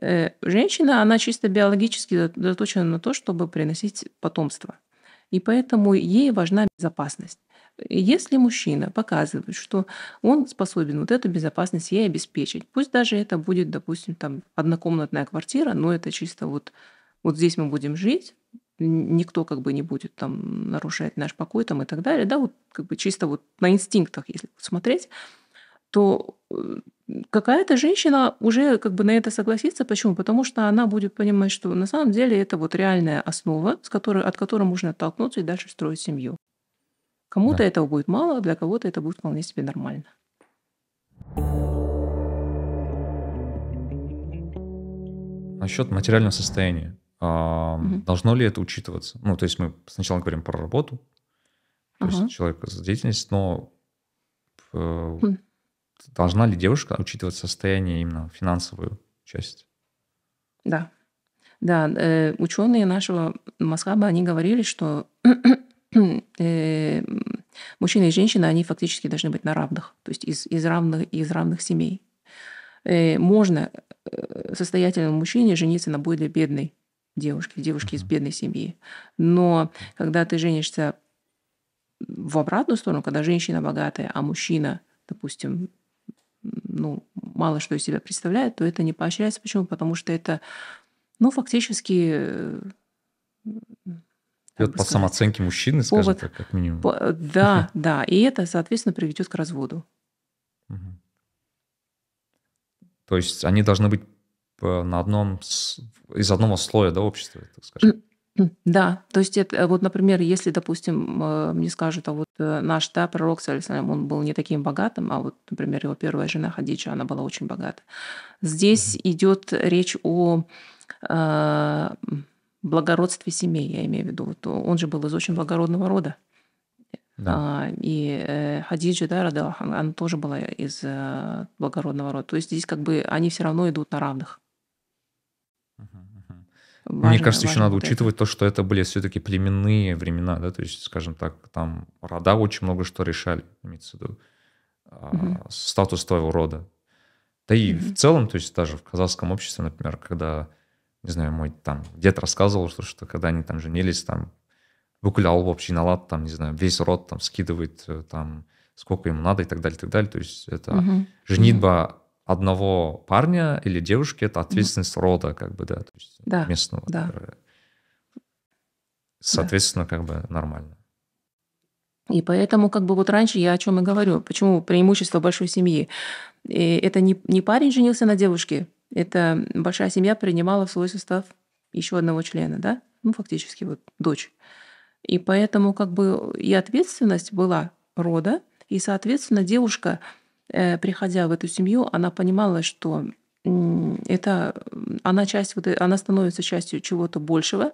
Э, женщина, она чисто биологически заточена на то, чтобы приносить потомство. И поэтому ей важна безопасность. Если мужчина показывает, что он способен вот эту безопасность ей обеспечить, пусть даже это будет, допустим, там однокомнатная квартира, но это чисто вот, вот здесь мы будем жить, никто как бы не будет там нарушать наш покой там и так далее, да, вот как бы чисто вот на инстинктах, если смотреть, то э, какая-то женщина уже как бы на это согласится. Почему? Потому что она будет понимать, что на самом деле это вот реальная основа, с которой, от которой можно оттолкнуться и дальше строить семью. Кому-то да. этого будет мало, для кого-то это будет вполне себе нормально. Насчет материального состояния. Угу. Должно ли это учитываться? Ну, то есть мы сначала говорим про работу, то ага. есть человек за деятельность, но хм. Должна ли девушка учитывать состояние именно финансовую часть? Да. Да, э, ученые нашего Масхаба, они говорили, что э, мужчина и женщина, они фактически должны быть на равных, то есть из, из, равных, из равных семей. Э, можно э, состоятельному мужчине жениться на более бедной девушки, девушки из бедной семьи. Но когда ты женишься в обратную сторону, когда женщина богатая, а мужчина, допустим, ну, мало что из себя представляет, то это не поощряется. Почему? Потому что это, ну, фактически... Э, Идет по самооценке мужчины, скажем повод, так, как минимум. По, да, да. И это, соответственно, приведет к разводу. То есть они должны быть на одном, из одного слоя да, общества, так скажем. Да, то есть это, вот, например, если, допустим, э, мне скажут, а вот э, наш да, пророк, он был не таким богатым, а вот, например, его первая жена Хадиджа, она была очень богата. Здесь идет речь о э, благородстве семей, я имею в виду. Вот он же был из очень благородного рода. Да. А, и э, Хадиджа, да, Радалах, она тоже была из э, благородного рода. То есть здесь как бы они все равно идут на равных. Важно, Мне кажется, еще надо учитывать то, что это были все-таки племенные времена, да, то есть, скажем так, там рода очень много что решали, имеется в виду, угу. статус твоего рода. Да и угу. в целом, то есть даже в казахском обществе, например, когда, не знаю, мой там дед рассказывал, что, что когда они там женились, там выкулял в общий налад, там, не знаю, весь род там скидывает э, там сколько ему надо и так далее, и так далее. То есть это угу. женитьба одного парня или девушки это ответственность mm. рода, как бы, да, то есть да, местного. Да. Соответственно, да. как бы нормально. И поэтому, как бы вот раньше я о чем и говорю, почему преимущество большой семьи. И это не, не парень женился на девушке, это большая семья принимала в свой состав еще одного члена, да, ну фактически вот дочь. И поэтому как бы и ответственность была рода, и, соответственно, девушка приходя в эту семью, она понимала, что это она часть вот, она становится частью чего-то большего,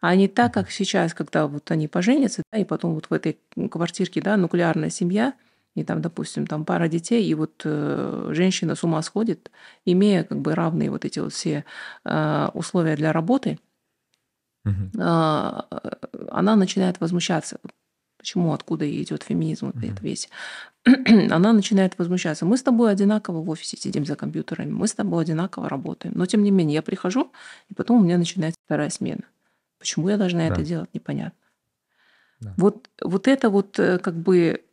а не так, как сейчас, когда вот они поженятся, да, и потом вот в этой квартирке, да, нуклеарная семья, и там, допустим, там пара детей, и вот э, женщина с ума сходит, имея как бы равные вот эти вот все э, условия для работы, угу. э, она начинает возмущаться. Почему, откуда идет феминизм вот mm-hmm. весь? Она начинает возмущаться. Мы с тобой одинаково в офисе сидим за компьютерами, мы с тобой одинаково работаем. Но тем не менее, я прихожу, и потом у меня начинается вторая смена. Почему я должна да. это делать, непонятно. Да. Вот, вот это вот э, как бы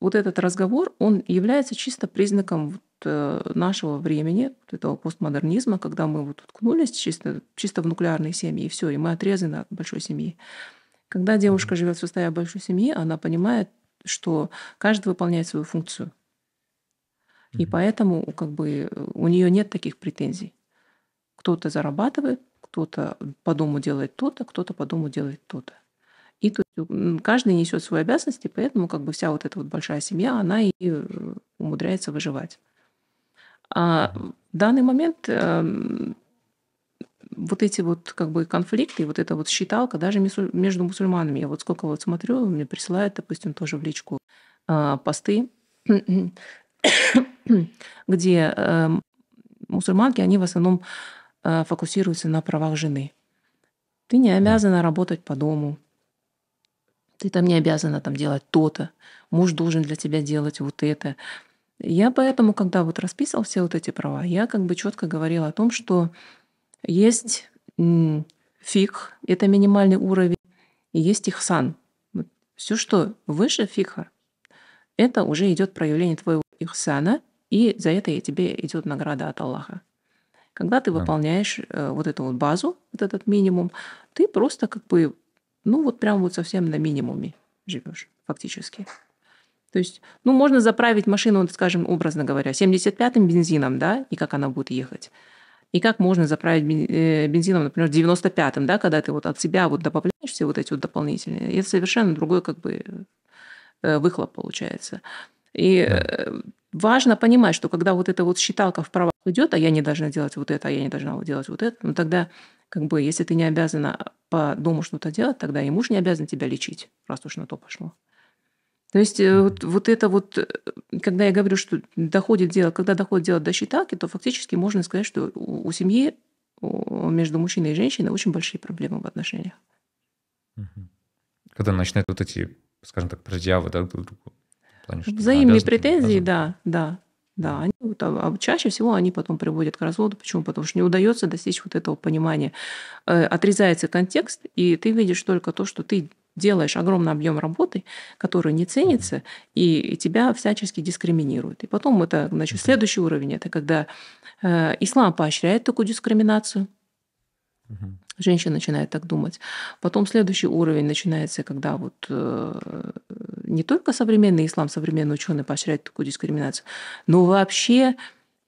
вот этот разговор, он является чисто признаком вот э, нашего времени, вот этого постмодернизма, когда мы вот уткнулись чисто, чисто в нуклеарные семьи, и все, и мы отрезаны от большой семьи. Когда девушка живет в состоянии большой семьи, она понимает, что каждый выполняет свою функцию. И поэтому как бы, у нее нет таких претензий. Кто-то зарабатывает, кто-то по дому делает то-то, кто-то по дому делает то-то. И то каждый несет свои обязанности, поэтому как бы вся вот эта вот большая семья, она и э, умудряется выживать. А в данный момент эм, вот эти вот как бы конфликты, вот эта вот считалка даже между мусульманами. Я вот сколько вот смотрю, мне присылают, допустим, тоже в личку э, посты, где э, мусульманки, они в основном э, фокусируются на правах жены. Ты не обязана работать по дому. Ты там не обязана там делать то-то. Муж должен для тебя делать вот это. Я поэтому, когда вот расписывал все вот эти права, я как бы четко говорила о том, что есть фиг, это минимальный уровень, и есть ихсан. Все, что выше фиха, это уже идет проявление твоего ихсана, и за это тебе идет награда от Аллаха. Когда ты выполняешь э, вот эту вот базу, вот этот минимум, ты просто как бы, ну вот прям вот совсем на минимуме живешь фактически. То есть, ну, можно заправить машину, скажем, образно говоря, 75-м бензином, да, и как она будет ехать. И как можно заправить э, бензином, например, 95-м, да, когда ты вот от себя вот добавляешь все вот эти вот дополнительные. Это совершенно другой как бы э, выхлоп получается. И да. важно понимать, что когда вот эта вот считалка в правах идет, а я не должна делать вот это, а я не должна делать вот это, ну тогда как бы если ты не обязана по дому что-то делать, тогда и муж не обязан тебя лечить, раз уж на то пошло. То есть э, вот, вот это вот, э, когда я говорю, что доходит дело, когда доходит дело до считалки, то фактически можно сказать, что у, у семьи между мужчиной и женщиной очень большие проблемы в отношениях. Когда начинают вот эти, скажем так, предъявы да, друг другу. Плане, Взаимные претензии, да, да. Да, они, вот, а, а чаще всего они потом приводят к разводу. Почему? Потому что не удается достичь вот этого понимания. Э, отрезается контекст, и ты видишь только то, что ты делаешь огромный объем работы, который не ценится, и тебя всячески дискриминируют. И потом это, значит, следующий уровень, это когда э, ислам поощряет такую дискриминацию, Женщина начинает так думать. Потом следующий уровень начинается, когда вот э, не только современный ислам, современные ученые поощряют такую дискриминацию, но вообще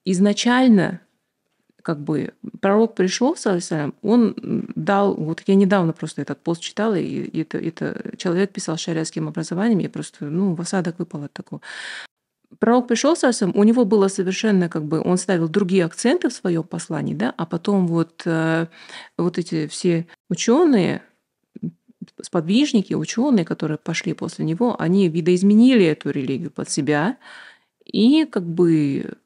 изначально как бы пророк пришел, он дал, вот я недавно просто этот пост читала, и это, это человек писал шариатским образованием, я просто, ну, в осадок выпал от такого. Пророк пришел совсем, у него было совершенно как бы, он ставил другие акценты в своем послании, да, а потом вот, э, вот эти все ученые, сподвижники, ученые, которые пошли после него, они видоизменили эту религию под себя и как бы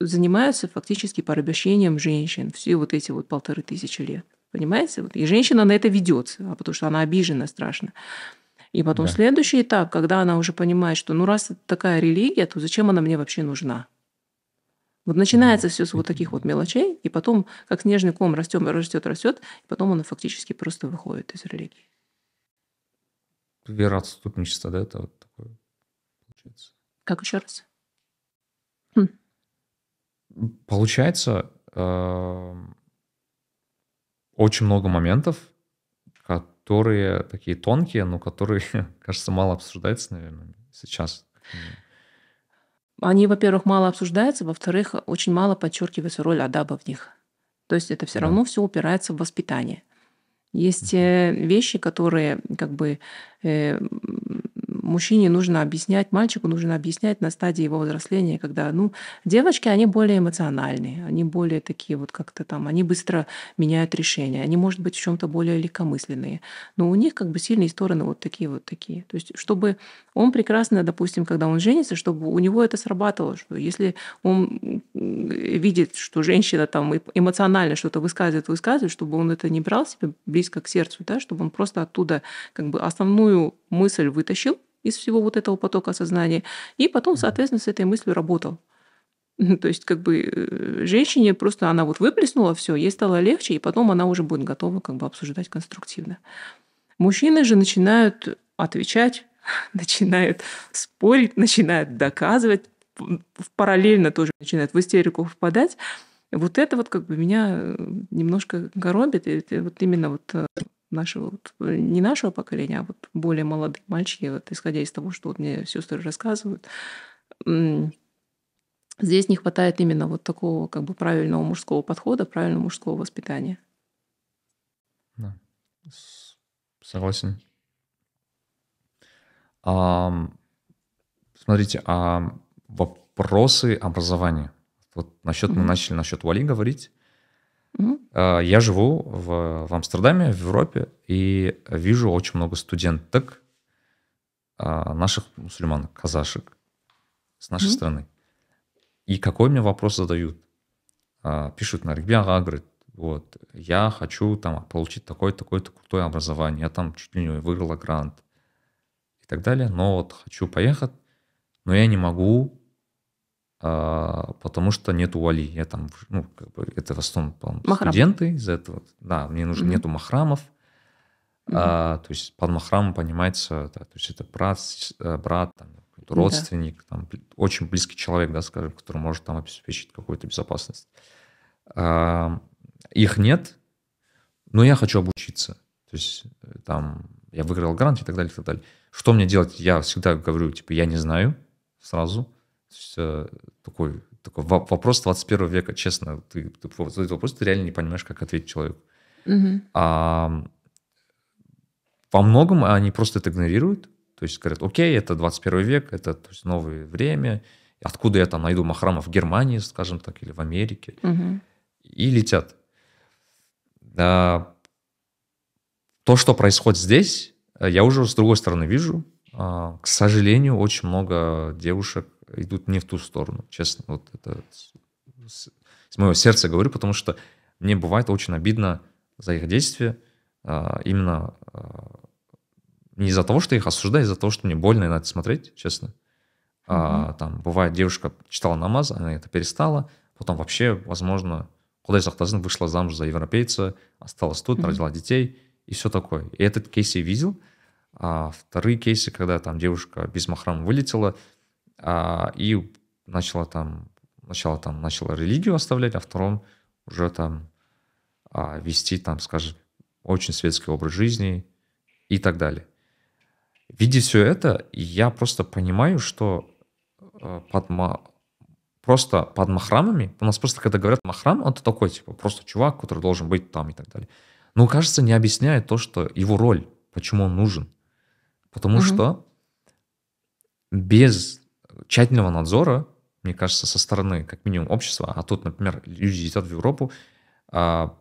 занимаются фактически порабощением женщин все вот эти вот полторы тысячи лет. Понимаете? И женщина на это ведется, а потому что она обижена страшно. И потом да. следующий этап, когда она уже понимает, что ну раз это такая религия, то зачем она мне вообще нужна? Вот начинается все с вот таких вот мелочей, и потом, как снежный ком, растет, растет, растет, и потом она фактически просто выходит из религии. Вера отступничества, да, это вот такое получается. Как еще раз? Получается, эм, очень много моментов, которые такие тонкие, но которые, кажется, мало обсуждаются, наверное, сейчас. Они, во-первых, мало обсуждаются, во-вторых, очень мало подчеркивается роль адаба в них. То есть это все да. равно все упирается в воспитание. Есть uh вещи, которые как бы э, мужчине нужно объяснять, мальчику нужно объяснять на стадии его взросления, когда, ну, девочки, они более эмоциональные, они более такие вот как-то там, они быстро меняют решения, они, может быть, в чем-то более легкомысленные, но у них как бы сильные стороны вот такие вот такие. То есть, чтобы он прекрасно, допустим, когда он женится, чтобы у него это срабатывало, что если он видит, что женщина там эмоционально что-то высказывает, высказывает, чтобы он это не брал себе близко к сердцу, да, чтобы он просто оттуда как бы основную мысль вытащил, из всего вот этого потока сознания, и потом, соответственно, с этой мыслью работал. То есть, как бы э, женщине просто она вот выплеснула все, ей стало легче, и потом она уже будет готова как бы обсуждать конструктивно. Мужчины же начинают отвечать, начинают спорить, начинают доказывать, параллельно тоже начинают в истерику впадать. Вот это вот как бы меня э, немножко коробит. Это вот именно вот э, нашего, вот, не нашего поколения, а вот более молодые мальчики, вот, исходя из того, что вот мне сестры рассказывают, здесь не хватает именно вот такого как бы правильного мужского подхода, правильного мужского воспитания. Да. Согласен. А, смотрите, а вопросы образования. Вот насчет mm-hmm. мы начали насчет Вали говорить. Mm-hmm. Я живу в, в Амстердаме, в Европе, и вижу очень много студенток, а, наших мусульман, казашек, с нашей mm-hmm. страны. И какой мне вопрос задают? А, пишут на ребята, говорят, вот, я хочу там получить такое-такое-то крутое образование, я там чуть ли не выиграла грант и так далее, но вот хочу поехать, но я не могу, потому что нету вали. Я там, ну, как бы, это в основном Махрам. студенты из этого. Да, мне нужно, mm-hmm. нету махрамов. Mm-hmm. А, то есть под махрамом понимается, да, то есть это брат, э, брат, там, родственник, да. там, очень близкий человек, да, скажем, который может там обеспечить какую-то безопасность. А, их нет, но я хочу обучиться. То есть э, там я выиграл грант и так далее, и так далее. Что мне делать? Я всегда говорю, типа, я не знаю сразу. Есть, э, такой, такой вопрос 21 века, честно. Ты, ты, этот вопрос ты реально не понимаешь, как ответить человеку. Угу. А, во многом они просто это игнорируют. То есть говорят, окей, это 21 век, это то есть, новое время. Откуда я там найду махрамов в Германии, скажем так, или в Америке. Угу. И летят. А, то, что происходит здесь, я уже с другой стороны вижу. А, к сожалению, очень много девушек идут не в ту сторону, честно. Вот это с, с моего сердца говорю, потому что мне бывает очень обидно за их действия, а, именно а, не из-за того, что я их осуждаю, а из-за того, что мне больно на это смотреть, честно. Mm-hmm. А, там бывает, девушка читала намаз, она это перестала, потом вообще, возможно, куда сақтасын, вышла замуж за европейца, осталась тут, mm-hmm. родила детей и все такое. И этот кейс я видел. А вторые кейсы, когда там девушка без махрама вылетела а, и начала там, начала там, начала религию оставлять, а втором уже там а, вести там, скажем, очень светский образ жизни и так далее. Видя все это, я просто понимаю, что э, под, просто под махрамами, у нас просто когда говорят махрам, он такой, типа, просто чувак, который должен быть там и так далее. Но, кажется, не объясняет то, что его роль, почему он нужен. Потому угу. что без тщательного надзора, мне кажется, со стороны, как минимум, общества, а тут, например, люди летят в Европу, а,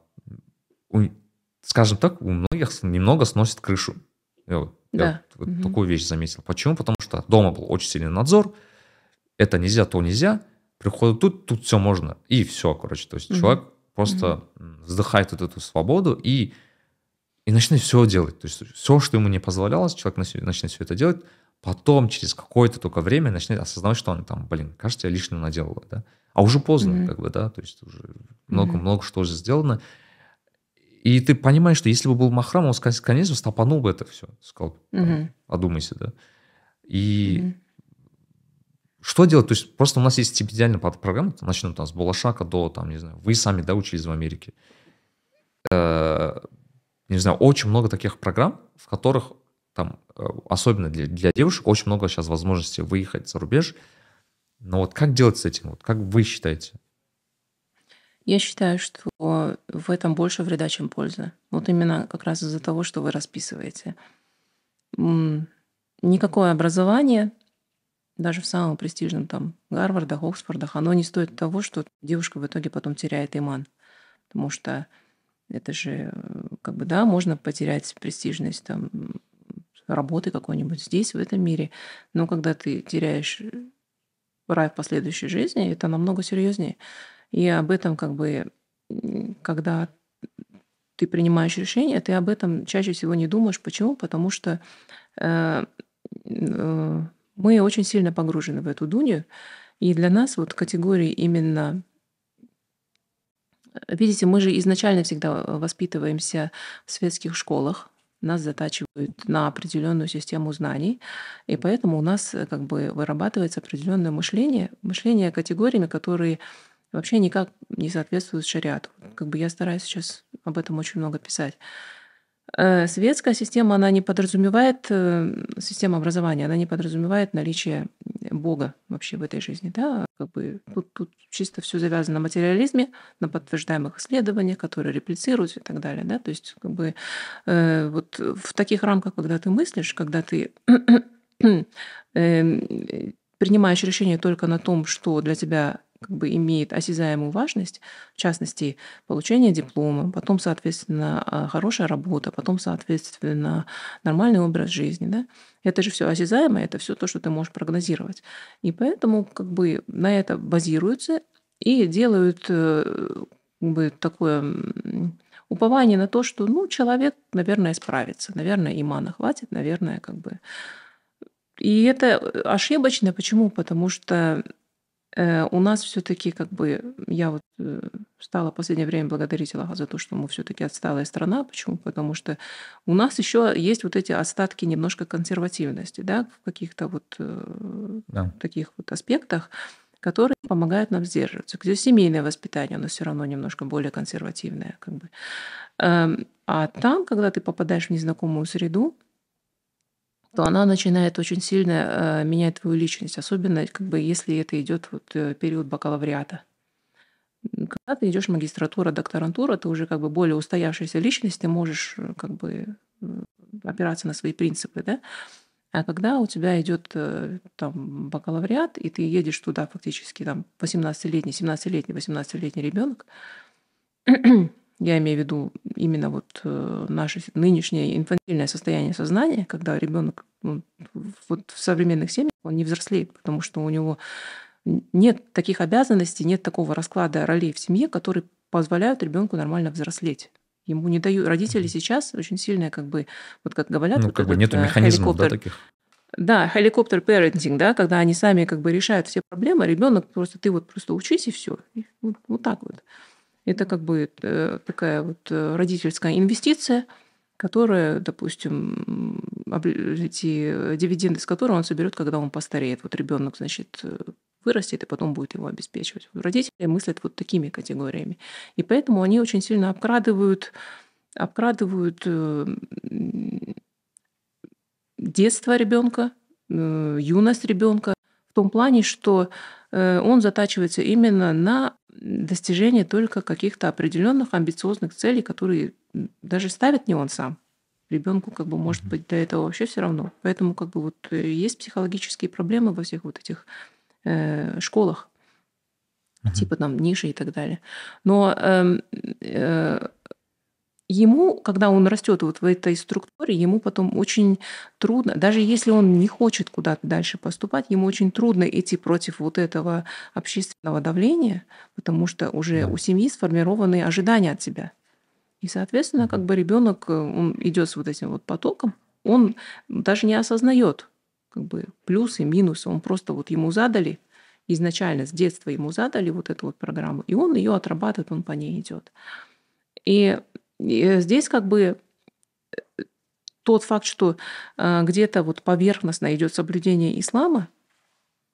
у, скажем так, у многих немного сносит крышу. Я, да. я угу. такую вещь заметил. Почему? Потому что дома был очень сильный надзор, это нельзя, то нельзя, приходит тут, тут все можно, и все, короче. То есть угу. человек просто угу. вздыхает вот эту свободу и, и начинает все делать. То есть все, что ему не позволялось, человек начинает все это делать, потом через какое-то только время начинает осознавать, что он там, блин, кажется, я лишнего наделал, да. А уже поздно, mm как бы, да, то есть уже много-много mm что уже сделано. И ты понимаешь, что если бы был Махрам, он, конечно, стопанул бы это все. Сказал, mm одумайся, да. И mm что делать? То есть просто у нас есть стипендиальная программа, начнем там с Булашака до, там, не знаю, вы сами, да, учились в Америке. Э, не знаю, очень много таких программ, в которых там, э, особенно для, для девушек, очень много сейчас возможностей выехать за рубеж. Но вот как делать с этим? Вот как вы считаете? Я считаю, что в этом больше вреда, чем польза. Вот именно как раз из-за того, что вы расписываете. Никакое образование даже в самом престижном там Гарвардах, Оксфордах, оно не стоит того, что девушка в итоге потом теряет иман. Потому что это же, как бы, да, можно потерять престижность там работы какой-нибудь здесь, в этом мире, но когда ты теряешь рай в последующей жизни, это намного серьезнее. И об этом как бы, когда ты принимаешь решение, ты об этом чаще всего не думаешь. Почему? Потому что э, э, мы очень сильно погружены в эту дунью, и для нас вот категории именно Видите, мы же изначально всегда воспитываемся в светских школах, нас затачивают на определенную систему знаний, и поэтому у нас как бы вырабатывается определенное мышление, мышление категориями, которые вообще никак не соответствуют шариату. Как бы я стараюсь сейчас об этом очень много писать. Э, светская система, она не подразумевает, э, система образования, она не подразумевает наличие Бога вообще в этой жизни. Да? Как бы тут, тут чисто все завязано на материализме, на подтверждаемых исследованиях, которые реплицируются и так далее. Да? То есть как бы э, вот в таких рамках, когда ты мыслишь, когда ты э, принимаешь решение только на том, что для тебя как бы имеет осязаемую важность, в частности, получение диплома, потом, соответственно, а, хорошая работа, потом, соответственно, нормальный образ жизни, да, это же все осязаемо, это все то, что ты можешь прогнозировать. И поэтому как бы на это базируются и делают э, как бы такое упование на то, что ну, человек, наверное, справится, наверное, имана хватит, наверное, как бы. И это ошибочно. Почему? Потому что Э, у нас все-таки как бы я вот э, стала в последнее время благодарить Аллаха за то, что мы все-таки отсталая страна. Почему? Потому что у нас еще есть вот эти остатки немножко консервативности, да, в каких-то вот э, да. таких вот аспектах, которые помогают нам сдерживаться. Где семейное воспитание, оно все равно немножко более консервативное, как бы. Эм, а там, когда ты попадаешь в незнакомую среду, то она начинает очень сильно э, менять твою личность, особенно как бы если это идет вот э, период бакалавриата. Когда ты идешь магистратура, докторантура, ты уже как бы более устоявшаяся личность, ты можешь э, как бы опираться на свои принципы, да. А когда у тебя идет там бакалавриат, и ты едешь туда фактически там 18-летний, 17-летний, 18-летний ребенок, я имею в виду именно вот э, наше нынешнее инфантильное состояние сознания, когда ребенок ну, вот в современных семьях он не взрослеет, потому что у него нет таких обязанностей, нет такого расклада ролей в семье, которые позволяют ребенку нормально взрослеть. Ему не дают родители сейчас очень сильное, как бы, вот как говорят, ну, вот как бы нету механизмов, да, таких. Да, helicopter parenting, да, когда они сами как бы решают все проблемы, ребенок просто ты вот просто учись и все, вот, вот так вот. Это как бы э, такая вот э, родительская инвестиция, которая, допустим, эти дивиденды, с которой он соберет, когда он постареет. Вот ребенок, значит, э, вырастет и потом будет его обеспечивать. Родители мыслят вот такими категориями. И поэтому они очень сильно обкрадывают, обкрадывают детство ребенка, юность ребенка в том плане, что он затачивается именно на достижение только каких-то определенных амбициозных целей, которые даже ставит не он сам. Ребенку как бы может быть для этого вообще все равно. Поэтому как бы вот э, есть психологические проблемы во всех вот этих э, школах, uh-huh. типа там ниши и так далее. Но э, э, ему, когда он растет вот в этой структуре, ему потом очень трудно, даже если он не хочет куда-то дальше поступать, ему очень трудно идти против вот этого общественного давления, потому что уже у семьи сформированы ожидания от себя. И, соответственно, как бы ребенок, э, он идет с вот этим вот потоком, он даже не осознает как бы плюсы, минусы, он просто вот ему задали изначально с детства ему задали вот эту вот программу, и он ее отрабатывает, он по ней идет. И и здесь как бы э, тот факт, что э, где-то вот поверхностно идет соблюдение ислама,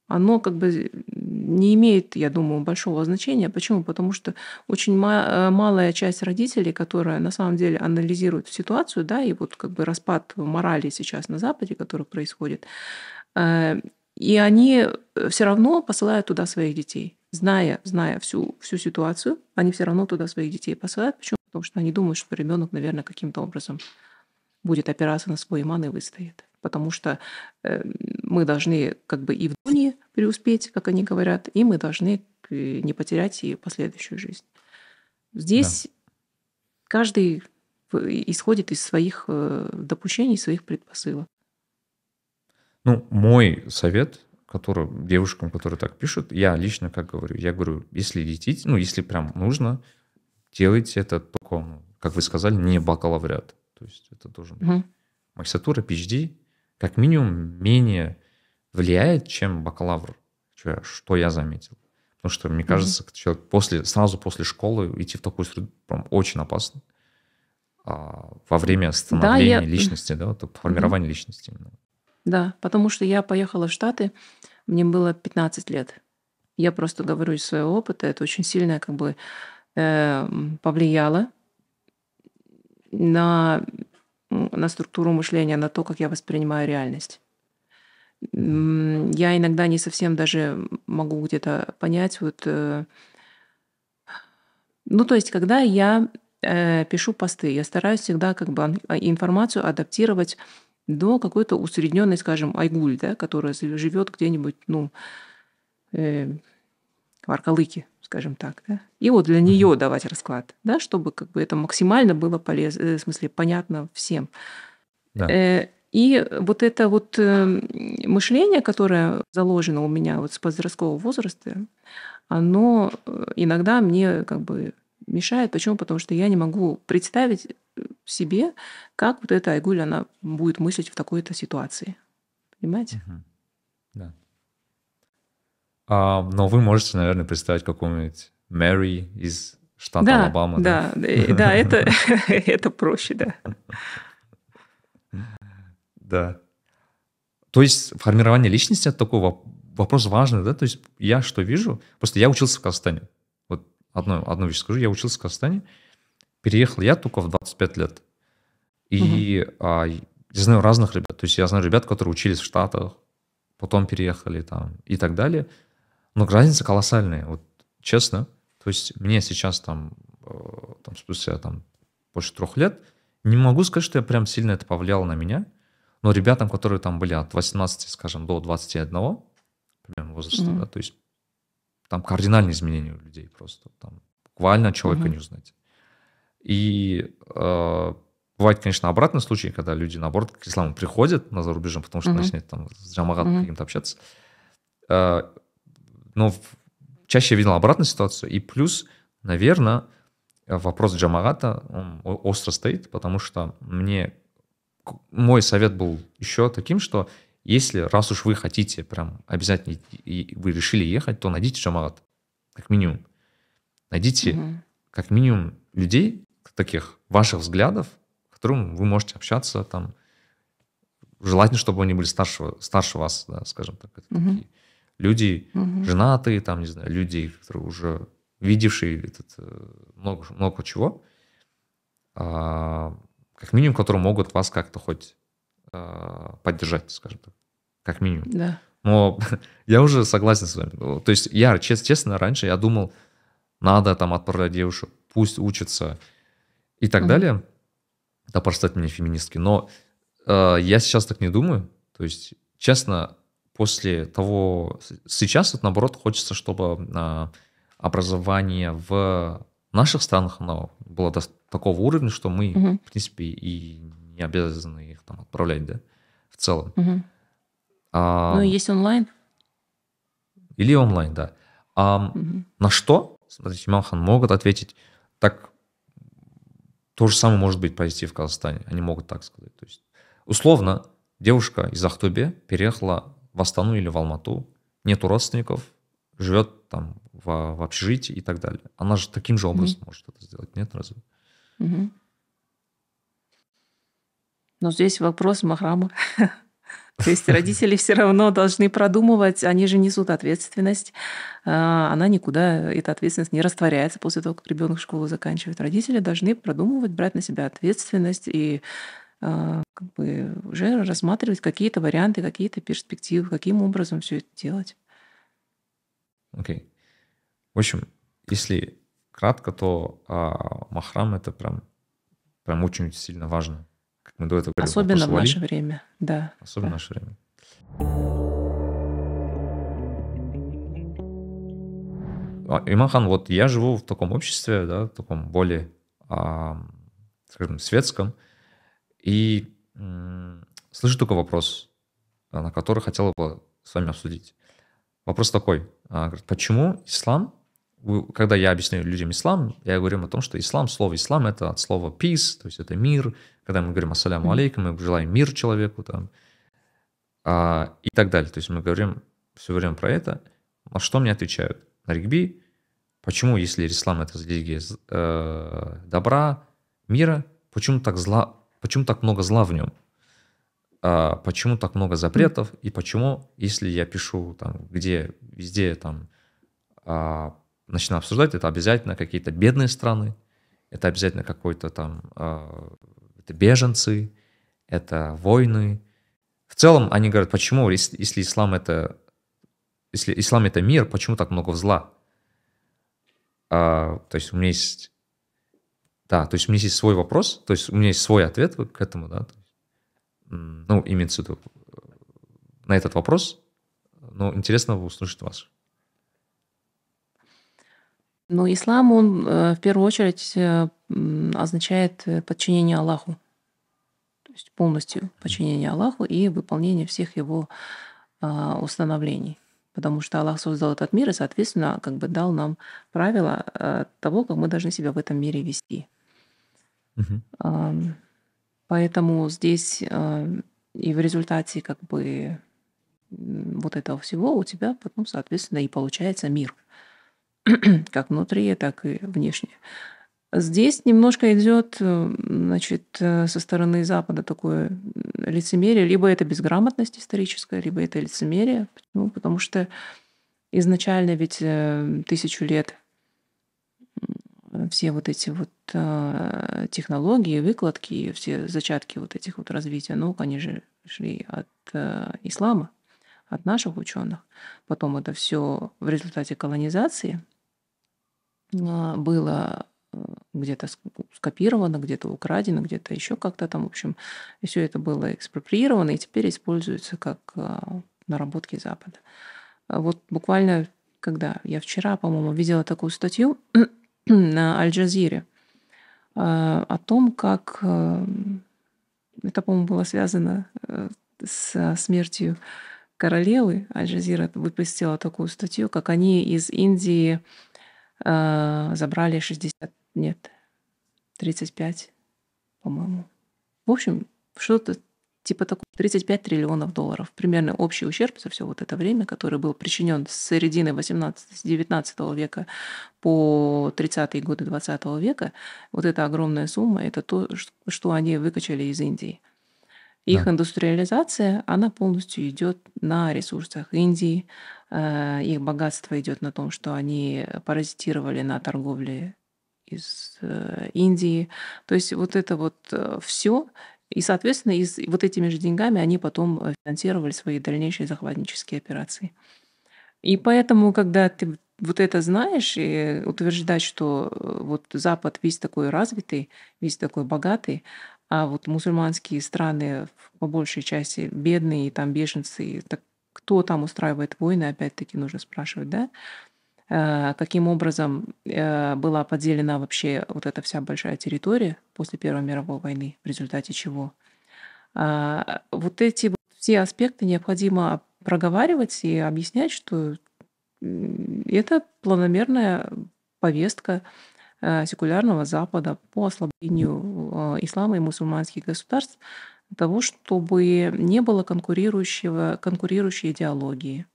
оно как бы не имеет, я думаю, большого значения. Почему? Потому что очень э, малая часть родителей, которая на самом деле анализирует ситуацию, да, и вот как бы распад морали сейчас на Западе, который происходит, и они все равно посылают туда своих детей. Зная, зная всю, всю ситуацию, они все равно туда своих детей посылают. Почему? Потому что они думают, что ребенок, наверное, каким-то образом будет опираться на свой иман и выстоит. Потому что э, мы должны как бы и в дунье преуспеть, как они говорят, и мы должны э, не потерять и последующую жизнь. Здесь да. каждый исходит из своих э, допущений, своих предпосылок. Ну, мой совет, который девушкам, которые так пишут, я лично как говорю, я говорю, если летите, ну, если прям нужно, делайте это только, ну, как вы сказали, не бакалавриат. То есть это должен быть угу. магистратура, PhD, как минимум менее влияет, чем бакалавр, что я заметил. Потому что, мне кажется, mm человек после, сразу после школы идти в такую среду прям очень опасно. А, во время становления да, я... личности, да, вот, формирования mm личности именно. Да, потому что я поехала в Штаты, мне было 15 лет. Я просто говорю из своего опыта, это очень сильная как бы э, повлияло на, на структуру мышления, на то, как я воспринимаю реальность. Я иногда не совсем даже могу где-то понять, вот, э, ну, то есть, когда я э, пишу посты, я стараюсь всегда как бы информацию адаптировать до какой-то усредненной, скажем, айгуль, да, которая живет где-нибудь, ну, э, в Аркалыке, скажем так, да, и вот для нее давать расклад, да, чтобы как бы это максимально было полезно, э, в смысле понятно всем. Да. Э, и вот это вот мышление, которое заложено у меня вот с подросткового возраста, оно иногда мне как бы мешает. Почему? Потому что я не могу представить себе, как вот эта Айгуль, она будет мыслить в такой-то ситуации. Понимаете? Угу. Да. А, но вы можете, наверное, представить какую-нибудь Мэри из штата да, Алабама. Да, да, да, это, это проще, да. Да. То есть формирование личности это такой вопрос важный, да? То есть я что вижу? Просто я учился в Казахстане. Одну, одну вещь скажу. Я учился в Казахстане. Переехал я только в 25 лет. И угу. а, я знаю разных ребят. То есть я знаю ребят, которые учились в Штатах, потом переехали там и так далее. Но разница колоссальная, вот честно. То есть мне сейчас там, э, там спустя там больше трех лет, не могу сказать, что я прям сильно это повлияло на меня. Но ребятам, которые там были от 18, скажем, до 21, примерно возраста, mm-hmm. да, то есть там кардинальные изменения у людей просто. Там буквально человека mm-hmm. не узнать. И э, бывает, конечно, обратный случай, когда люди, наоборот, к исламу приходят на зарубежом, потому что mm-hmm. начинают там с джамагатом mm-hmm. каким-то общаться. Э, но чаще я видел обратную ситуацию. И плюс, наверное, вопрос джамагата он остро стоит, потому что мне мой совет был еще таким, что если раз уж вы хотите прям обязательно и вы решили ехать, то найдите джамагат, как минимум. Найдите угу. как минимум людей таких ваших взглядов, с которым вы можете общаться там. Желательно, чтобы они были старше, старше вас, да, скажем так. Это угу. такие люди угу. женатые, там, не знаю, люди, которые уже видевшие этот, э, много, много чего, а, как минимум, которые могут вас как-то хоть поддержать, скажем так, как минимум. Да. Но я уже согласен с вами. То есть я, честно, раньше я думал, надо там отправлять девушек, пусть учатся и так mm далее. Да, простят меня феминистки. Но э, я сейчас так не думаю. То есть, честно, после того... Сейчас, вот, наоборот, хочется, чтобы э, образование в наших странах оно было до такого уровня, что мы, mm в принципе, и не обязаны там отправлять, да, в целом. Угу. А, ну, есть онлайн. Или онлайн, да. А, угу. На что, смотрите, Имамхан могут ответить, так то же самое может быть произойти в Казахстане. Они могут так сказать. То есть, условно, девушка из Ахтубе переехала в Астану или в Алмату, нету родственников, живет там в, в общежитии и так далее. Она же таким же образом mm может это сделать, нет разве? mm Но здесь вопрос Махрама. То есть родители все равно должны продумывать, они же несут ответственность. А, она никуда, эта ответственность не растворяется после того, как ребенок школу заканчивает. Родители должны продумывать, брать на себя ответственность и а, как бы уже рассматривать какие-то варианты, какие-то перспективы, каким образом все это делать. Окей. Okay. В общем, если кратко, то а, махрам это прям, прям очень сильно важно. Мы до этого говорили. Особенно в наше время, да. Особенно да. в наше время. А, Иманхан, вот я живу в таком обществе, да, в таком более, а, скажем, светском, и м- слышу только вопрос, на который хотел бы с вами обсудить. Вопрос такой, а, почему ислам когда я объясняю людям ислам, я говорю о том, что ислам, слово ислам это от слова peace, то есть это мир. Когда мы говорим ассаляму алейкум, мы желаем мир человеку там, а, и так далее. То есть мы говорим все время про это. А что мне отвечают? На регби, почему, если ислам это религия э, добра, мира, почему так зла, почему так много зла в нем? А, почему так много запретов? И почему, если я пишу там, где, везде там а, начинаем обсуждать, это обязательно какие-то бедные страны, это обязательно какой-то там, э, это беженцы, это войны. В целом они говорят, почему, если, если ислам это, если ислам это мир, почему так много зла? А, то есть у меня есть, да, то есть у меня есть свой вопрос, то есть у меня есть свой ответ к этому, да, ну, имеется в виду на этот вопрос, но интересно услышать вас. Ну, ислам, он э, в первую очередь э, означает подчинение Аллаху. То есть полностью подчинение Аллаху и выполнение всех его а, установлений. Потому что Аллах создал этот мир и, соответственно, как бы дал нам правила э, того, как мы должны себя в этом мире вести. Угу. Поэтому здесь и в результате как бы вот этого всего у тебя потом, соответственно, и получается мир. как внутри, так и внешне. Здесь немножко идет, э, значит, э, со стороны Запада такое лицемерие. Либо это безграмотность историческая, либо это лицемерие. Почему? Потому что изначально ведь э, тысячу лет все вот эти вот технологии, выкладки, все зачатки вот этих вот развития они же шли от ислама, от наших ученых. Потом это все в результате колонизации было э, где-то скопировано, где-то украдено, где-то еще как-то там, в общем, все это было экспроприировано и теперь используется как а, наработки Запада. А вот буквально, когда я вчера, по-моему, видела такую статью на Аль-Джазире о том, как э, это, по-моему, было связано э, с смертью королевы. Аль-Джазира выпустила такую статью, как они из Индии а, забрали 60, нет, 35, по-моему. В общем, что-то типа такого 35 триллионов долларов. Примерно общий ущерб за все вот это время, который был причинен с середины 18-19 века по 30-е годы 20 века. Вот эта огромная сумма, это то, что они выкачали из Индии. Их да. индустриализация, она полностью идет на ресурсах Индии. Э, их богатство идет на том, что они паразитировали на торговле из э, Индии. То есть вот это вот э, все. И, соответственно, из, вот этими же деньгами они потом финансировали свои дальнейшие захватнические операции. И поэтому, когда ты вот это знаешь и утверждать, что вот Запад весь такой развитый, весь такой богатый, а вот мусульманские страны по большей части бедные, там беженцы, так кто там устраивает войны, опять-таки нужно спрашивать, да? Э, каким образом э, была поделена вообще вот эта вся большая территория после Первой мировой войны, в результате чего? А, вот эти вот все аспекты необходимо проговаривать и объяснять, что это планомерная повестка, Э, секулярного Запада по ослаблению ислама и мусульманских государств того, чтобы не было конкурирующего, конкурирующей идеологии.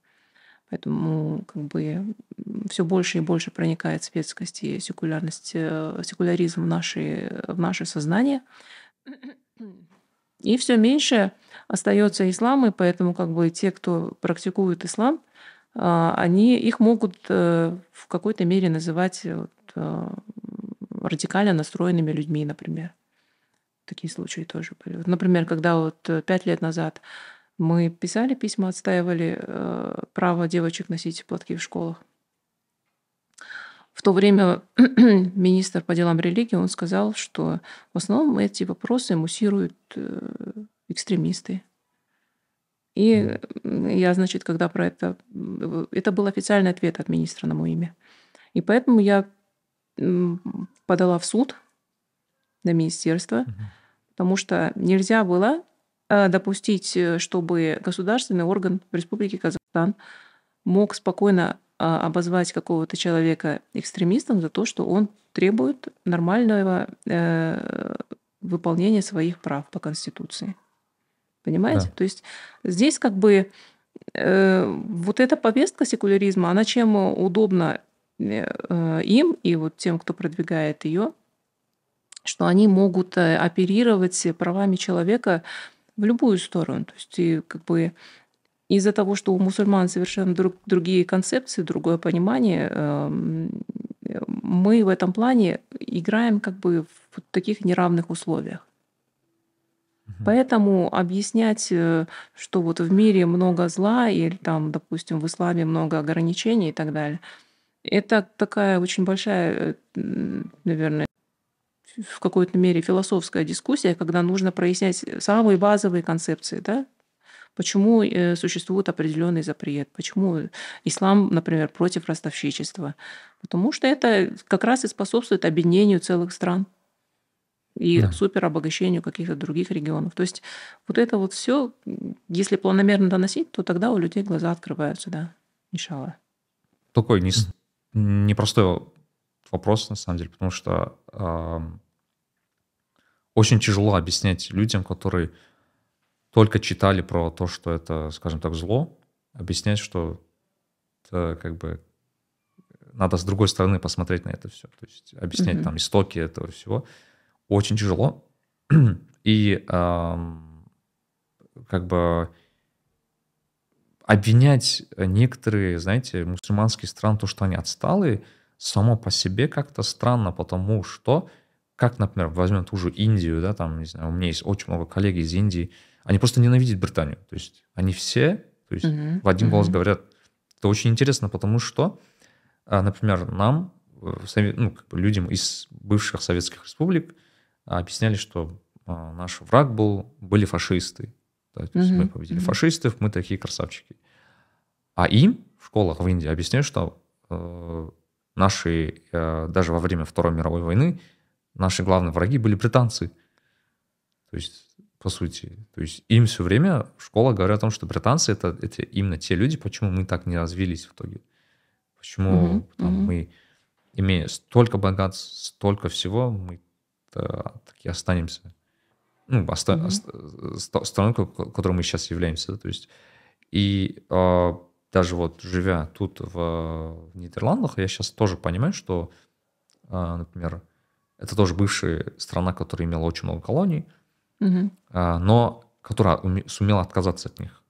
Поэтому как бы все больше и больше проникает светскость и секулярность, э, секуляризм в, наши, в наше сознание. И все меньше остается ислам, и поэтому как бы те, кто практикует ислам, они, их могут в какой-то мере называть вот, радикально настроенными людьми, например. Такие случаи тоже были. Например, когда вот э, пять лет назад мы писали письма, отстаивали э, право девочек носить платки в школах. В то время министр по делам религии, он сказал, что в основном эти вопросы муссируют э, экстремисты. И я, значит, когда про это... Это был официальный ответ от министра на мое имя. И поэтому я подала в суд на министерство, угу. потому что нельзя было э, допустить, э, чтобы государственный орган в Республике Казахстан мог спокойно а, обозвать какого-то человека экстремистом за то, что он требует нормального э, выполнения своих прав по Конституции. Понимаете? Да. То есть здесь как бы э, вот эта повестка секуляризма, она чем удобна Э, им и вот тем, кто продвигает ее, что они могут э, оперировать правами человека в любую сторону. То есть и как бы из-за того, что у мусульман совершенно друг, другие концепции, другое понимание, эм, мы в этом плане играем как бы в таких неравных условиях. Поэтому объяснять, э, что вот в мире много зла или там, допустим, в исламе много ограничений и так далее – это такая очень большая, э, наверное, в какой-то мере философская дискуссия, когда нужно прояснять самые базовые концепции, да? Почему э, существует определенный запрет? Почему ислам, например, против ростовщичества? Потому что это как раз и способствует объединению целых стран и да. супер обогащению каких-то других регионов. То есть вот это вот все, если планомерно доносить, то тогда у людей глаза открываются, да, иншалла. Такой не, непростой вопрос, на самом деле, потому что э, очень тяжело объяснять людям, которые только читали про то, что это, скажем так, зло, объяснять, что это как бы надо с другой стороны посмотреть на это все. То есть объяснять mm-hmm. там истоки этого всего очень тяжело. И эм, как бы обвинять некоторые, знаете, мусульманские страны, то, что они отсталые, само по себе как-то странно, потому что, как, например, возьмем ту же Индию, да, там, не знаю, у меня есть очень много коллег из Индии, они просто ненавидят Британию. То есть они все, то есть uh-huh. в один голос uh-huh. говорят. Это очень интересно, потому что, а, например, нам, э, ну, как бы людям из бывших советских республик, объясняли, что а, наш враг был, были фашисты. Да, то есть мы победили uh-huh. фашистов, мы такие красавчики. А им в школах в Индии объясняют, что э, наши, э, даже во время Второй мировой войны, наши главные враги были британцы. То есть по сути. То есть им все время школа говорит о том, что британцы это, это именно те люди, почему мы так не развились в итоге. Почему угу, там, угу. мы, имея столько богатств, столько всего, мы таки останемся. Ну, оста, угу. оста, страной, которой мы сейчас являемся. Да? То есть, и э, даже вот живя тут в, в Нидерландах, я сейчас тоже понимаю, что, э, например, это тоже бывшая страна, которая имела очень много колоний, угу. но которая сумела отказаться от них,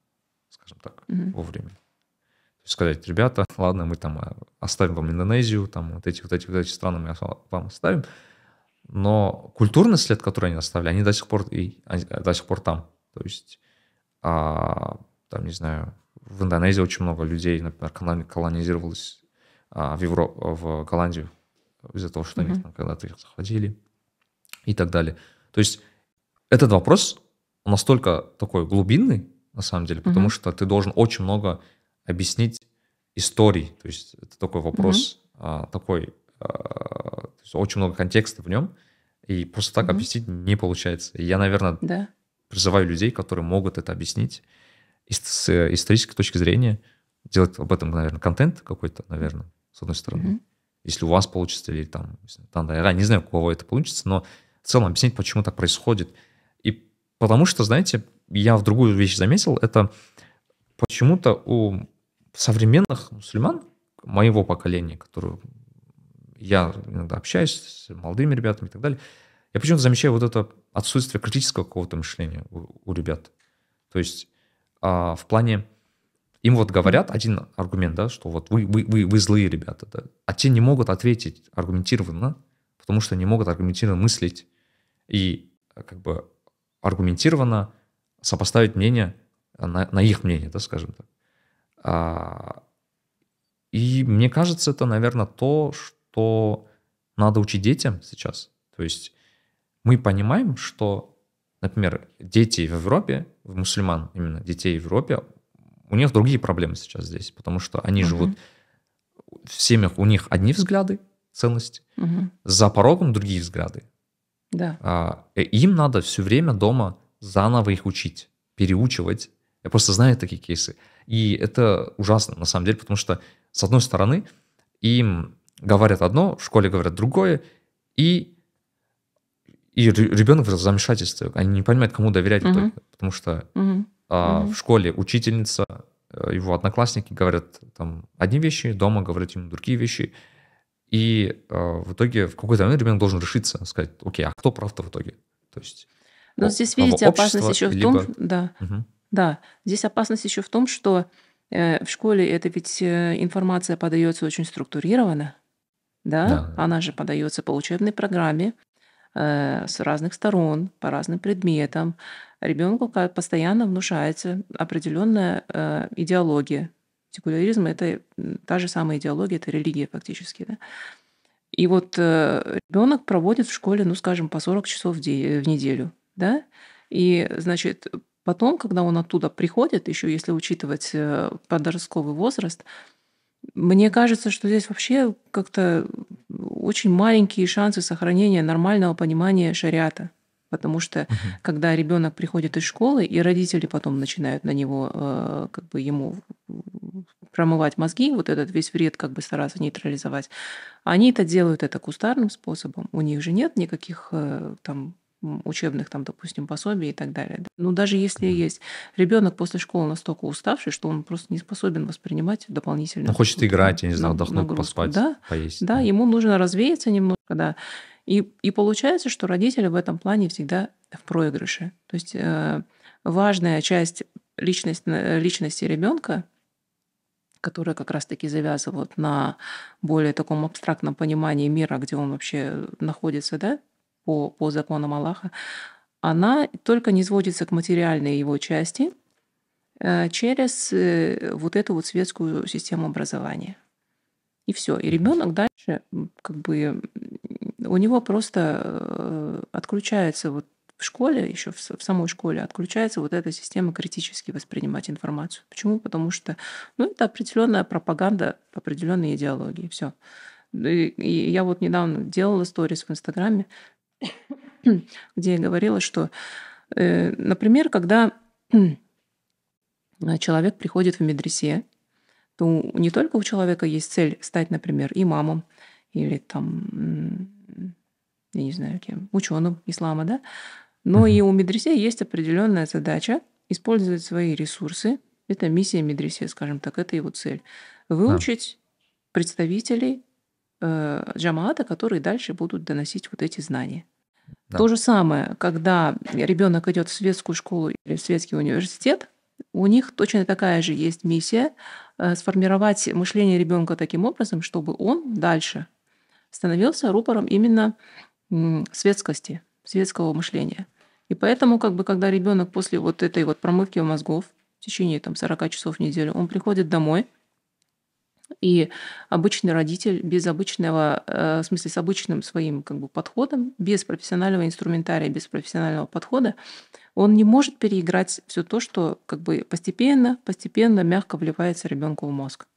скажем так, угу. вовремя. То есть сказать, ребята, ладно, мы там а, оставим вам Индонезию, там вот эти вот эти вот эти страны мы вам оставим, но культурный след, который они оставили, они до сих пор и они до сих пор там. То есть, а, там не знаю, в Индонезии очень много людей, например, колонизировалось а, в Евро, в Голландию из-за того, что mm-hmm. они там когда-то их захватили и так далее. То есть этот вопрос настолько такой глубинный, на самом деле, потому mm-hmm. что ты должен очень много объяснить историй. То есть это такой вопрос, mm-hmm. а, такой, а, очень много контекста в нем, и просто так mm-hmm. объяснить не получается. И я, наверное, да. призываю людей, которые могут это объяснить с исторической точки зрения, делать об этом, наверное, контент какой-то, наверное, с одной стороны. Mm-hmm. Если у вас получится, или там, там да, я не знаю, у кого это получится, но в целом объяснить, почему так происходит – Потому что, знаете, я в другую вещь заметил, это почему-то у современных мусульман моего поколения, которые я иногда общаюсь с молодыми ребятами и так далее, я почему-то замечаю вот это отсутствие критического какого-то мышления у, у ребят. То есть а, в плане им вот говорят один аргумент, да, что вот вы, вы, вы, вы злые ребята, да, а те не могут ответить аргументированно, потому что не могут аргументированно мыслить. И как бы аргументированно сопоставить мнение на, на их мнение, да, скажем так. А, и мне кажется, это, наверное, то, что надо учить детям сейчас. То есть мы понимаем, что, например, дети в Европе, мусульман именно детей в Европе, у них другие проблемы сейчас здесь, потому что они угу. живут в семьях, у них одни взгляды, ценности, угу. за порогом другие взгляды. Да. А, им надо все время дома заново их учить, переучивать. Я просто знаю такие кейсы. И это ужасно, на самом деле, потому что, с одной стороны, им говорят одно, в школе говорят другое, и, и ребенок в замешательстве. Они не понимают, кому доверять угу. итоге, потому что угу. А, угу. в школе учительница, э, его одноклассники говорят там одни вещи, дома говорят ему другие вещи. И э, в итоге в какой-то момент ребенок должен решиться, сказать, окей, а кто прав-то в итоге? То есть... Но здесь, видите, опасность еще в том, да, угу. да, здесь опасность еще в том, что э, в школе это ведь э, информация подается очень структурированно, да, да. она же подается по учебной программе э, с разных сторон, по разным предметам. Ребенку постоянно внушается определенная э, идеология, Секуляризм — это та же самая идеология, это религия фактически. Да? И вот э, ребенок проводит в школе, ну, скажем, по 40 часов в, де- в неделю, да, и, значит, потом, когда он оттуда приходит, еще если учитывать э, подростковый возраст, мне кажется, что здесь вообще как-то очень маленькие шансы сохранения нормального понимания шариата. Потому что угу. когда ребенок приходит из школы, и родители потом начинают на него, э, как бы ему промывать мозги, вот этот весь вред как бы стараться нейтрализовать, они это делают это кустарным способом. У них же нет никаких э, там учебных, там, допустим, пособий и так далее. Ну, даже если есть ребенок после школы настолько уставший, что он просто не способен воспринимать дополнительно. Он хочет играть, я не знаю, отдохнуть, поспать, да, поесть. Да, ему нужно развеяться немножко, да. И, и получается, что родители в этом плане всегда в проигрыше. То есть э, важная часть личности, э, личности ребенка, которая как раз-таки завязывает на более таком абстрактном понимании мира, где он вообще находится, да, по, по законам Аллаха, она только не сводится к материальной его части э, через э, вот эту вот светскую систему образования. И все. И ребенок дальше, как бы, у него просто э, отключается вот в школе, еще в, самой школе, отключается вот эта система критически воспринимать информацию. Почему? Потому что ну, это определенная пропаганда определенной идеологии. Все. И, я вот недавно делала сторис в Инстаграме, где я говорила, что, э, например, когда человек приходит в медресе, то не только у человека есть цель стать, например, имамом или там, я не знаю кем, ученым ислама, да, но и у медресе есть определенная задача использовать свои ресурсы. Это миссия медресе, скажем так, это его цель. Выучить представителей э, джамаата, которые дальше будут доносить вот эти знания. Да. То же самое, когда ребенок идет в светскую школу или в светский университет, у них точно такая же есть миссия э, сформировать мышление ребенка таким образом, чтобы он дальше становился рупором именно светскости, светского мышления. И поэтому, как бы, когда ребенок после вот этой вот промывки мозгов в течение там, 40 часов в неделю, он приходит домой, и обычный родитель без обычного, э, в смысле с обычным своим как бы, подходом, без профессионального инструментария, без профессионального подхода, он не может переиграть все то, что как бы постепенно, постепенно мягко вливается ребенку в мозг.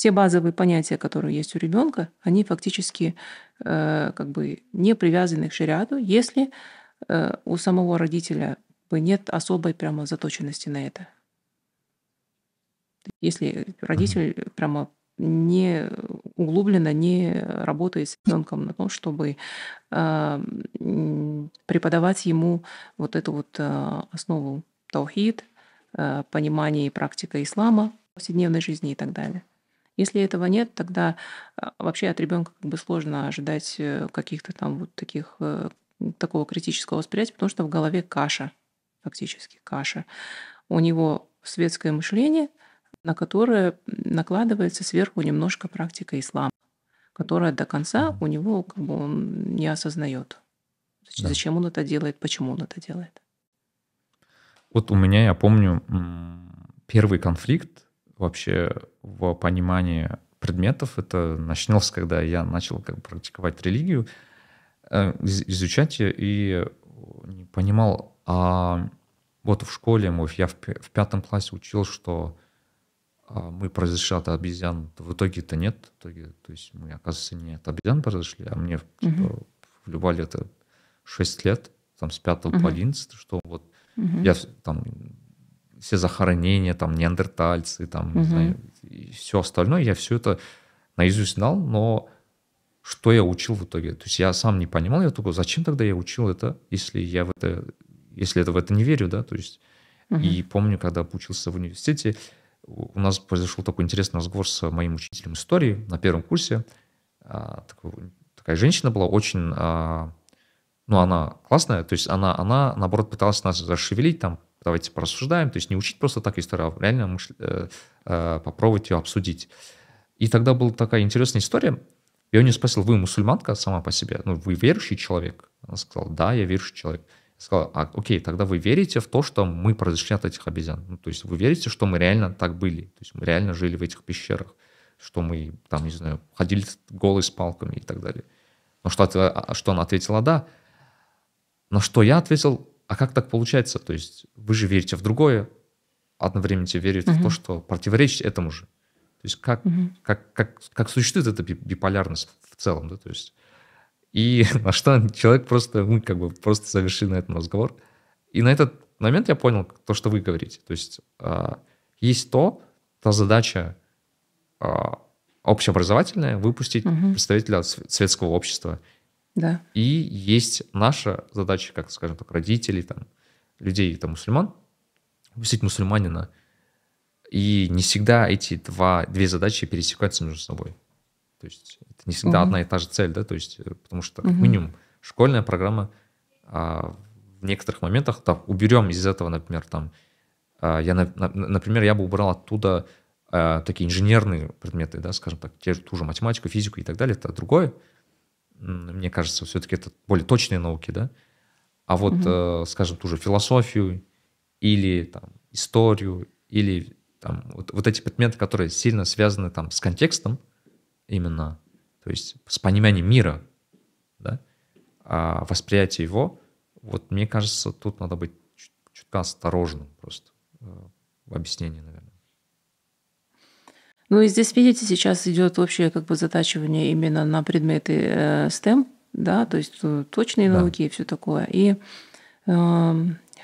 Все базовые понятия, которые есть у ребенка, они фактически э, как бы не привязаны к шариату, если э, у самого родителя нет особой прямо заточенности на это. Если родитель mm-hmm. прямо не углубленно не работает с ребенком на том, чтобы э, преподавать ему вот эту вот э, основу таухид, э, понимание и практика ислама в повседневной жизни и так далее. Если этого нет, тогда вообще от ребенка как бы сложно ожидать каких-то там вот таких такого критического восприятия, потому что в голове каша, фактически каша. У него светское мышление – на которое накладывается сверху немножко практика ислама, которая до конца у него как бы он не осознает. Зачем он это делает, почему он это делает. Вот у меня, я помню, первый конфликт вообще в понимании предметов, это начинался, когда я начал как бы практиковать религию, э, изучать ее и не понимал, а вот в школе, я в пятом классе учил, что а мы произошли от обезьян, в итоге-то нет. В итоге, то есть мы, оказывается, не от обезьян произошли, а мне типа, угу. вливали это 6 лет, там с 5 угу. по 11, что вот угу. я там все захоронения, там неандертальцы, там, угу. не знаю, и все остальное, я все это наизусть знал, но что я учил в итоге? То есть я сам не понимал, я только, зачем тогда я учил это, если я в это, если это в это не верю, да, то есть, угу. и помню, когда учился в университете, у нас произошел такой интересный разговор с моим учителем истории на первом курсе. А, такая женщина была очень, а, ну, она классная, то есть она, она, наоборот, пыталась нас расшевелить, там, давайте порассуждаем, то есть не учить просто так историю, а реально мыш... Э, э, попробовать ее обсудить. И тогда была такая интересная история. Я у нее спросил, вы мусульманка сама по себе? Ну, вы верующий человек? Она сказала, да, я верующий человек сказал, а, окей, тогда вы верите в то, что мы произошли от этих обезьян? Ну, то есть вы верите, что мы реально так были? То есть мы реально жили в этих пещерах? Что мы там, не знаю, ходили голые с палками и так далее? Но что, а, что она ответила «да». Но что я ответил, а как так получается? То есть вы же верите в другое, одновременно верите угу. в то, что противоречит этому же. То есть как, угу. как, как, как существует эта биполярность в целом, да, то есть и на что человек просто, мы как бы просто завершили на этом разговор. И на этот момент я понял то, что вы говорите. То есть э, есть то, та задача э, общеобразовательная, выпустить угу. представителя светского общества. Да. И есть наша задача, как, скажем так, родителей, там, людей, там, мусульман, выпустить мусульманина. И не всегда эти два, две задачи пересекаются между собой. То есть это не всегда угу. одна и та же цель, да, то есть э, потому что как угу. минимум школьная программа а, в некоторых моментах, там, уберем из этого, например, там, а, я, на, например, я бы убрал оттуда а, такие инженерные предметы, да, скажем так, те, ту же математику, физику и так далее, это другое. Мне кажется, все-таки это более точные науки, да. А вот, угу. э, скажем, ту же философию или там, историю, или там, вот, вот эти предметы, которые сильно связаны там, с контекстом, именно, то есть с пониманием мира, да, а восприятие его, вот мне кажется, тут надо быть чуть, чутка осторожным просто э, в объяснении, наверное. Ну и здесь, видите, сейчас идет общее как бы затачивание именно на предметы э, STEM, да, то есть э, точные да. науки и все такое. И э,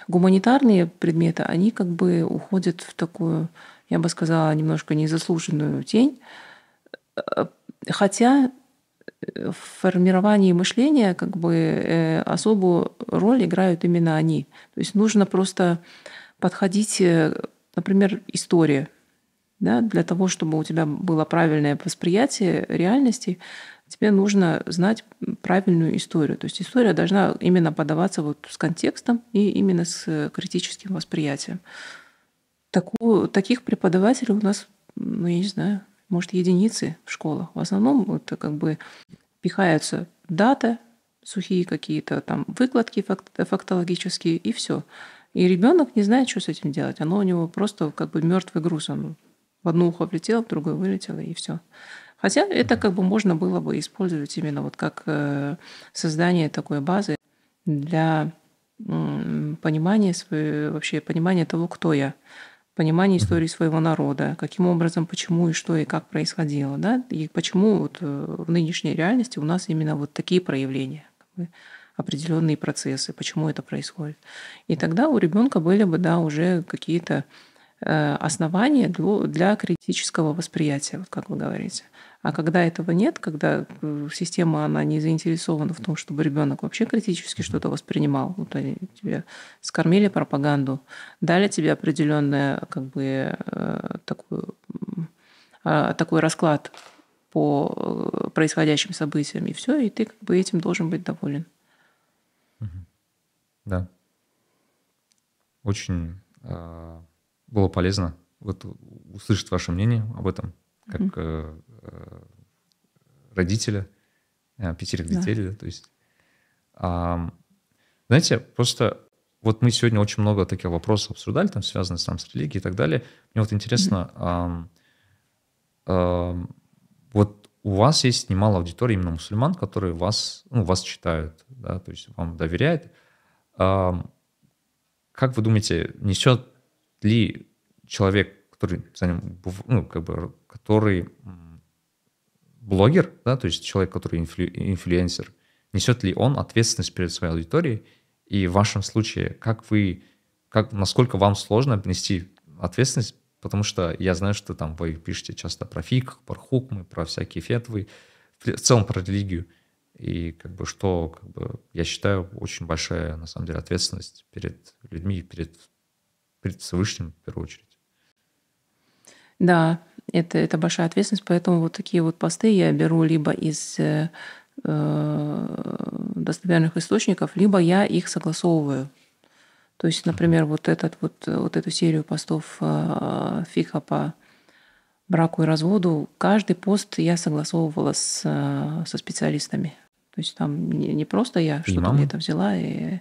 гуманитарные предметы, они как бы уходят в такую, я бы сказала, немножко незаслуженную тень, э, хотя в формировании мышления как бы э, особую роль играют именно они. То есть нужно просто подходить, например, история. Да, для того, чтобы у тебя было правильное восприятие реальности, тебе нужно знать правильную историю. То есть история должна именно подаваться вот с контекстом и именно с критическим восприятием. Такую, таких преподавателей у нас, ну, я не знаю, может, единицы в школах. В основном это как бы пихаются дата, сухие какие-то там выкладки фактологические, и все. И ребенок не знает, что с этим делать. Оно у него просто как бы мертвый груз. Он в одно ухо влетело, в другое вылетело, и все. Хотя это как бы можно было бы использовать именно вот как э, создание такой базы для понимания своей, вообще понимания того, кто я понимание истории своего народа, каким образом, почему и что и как происходило, да, и почему вот э, в нынешней реальности у нас именно вот такие проявления, определенные процессы, почему это происходит. И тогда у ребенка были бы, да, уже какие-то э, основания для, критического восприятия, вот как вы говорите. А когда этого нет, когда э, система она не заинтересована в том, чтобы ребенок вообще критически что-то воспринимал, вот они тебе скормили пропаганду, дали тебе определенное как бы э, такую, а, такой расклад по происходящим событиям, и все, и ты как бы этим должен быть доволен. Да. Очень э, было полезно вот услышать ваше мнение об этом, как mm-hmm. Э, родителя, э, пятерых детей, да. да, то есть. А, знаете, просто вот мы сегодня очень много таких вопросов обсуждали, там, связанных там, с религией и так далее. Мне вот интересно, mm-hmm. а, а, вот у вас есть немало аудитории именно мусульман, которые вас, ну, вас читают, да, то есть вам доверяют. А, как вы думаете, несет ли человек, который за ним, ну, как бы, который блогер, да, то есть человек, который инфлю, инфлюенсер, несет ли он ответственность перед своей аудиторией? И в вашем случае, как вы, как, насколько вам сложно нести ответственность? Потому что я знаю, что там вы пишете часто про фиг, про хукмы, про всякие фетвы, в целом про религию. И как бы что, как бы, я считаю, очень большая, на самом деле, ответственность перед людьми, перед, перед Всевышним в первую очередь. Да, это, это большая ответственность, поэтому вот такие вот посты я беру либо из э, э, достоверных источников, либо я их согласовываю. То есть, например, вот, этот, вот, вот эту серию постов э, ФИХа по браку и разводу, каждый пост я согласовывала с, э, со специалистами. То есть там не, не просто я что-то где-то взяла, и,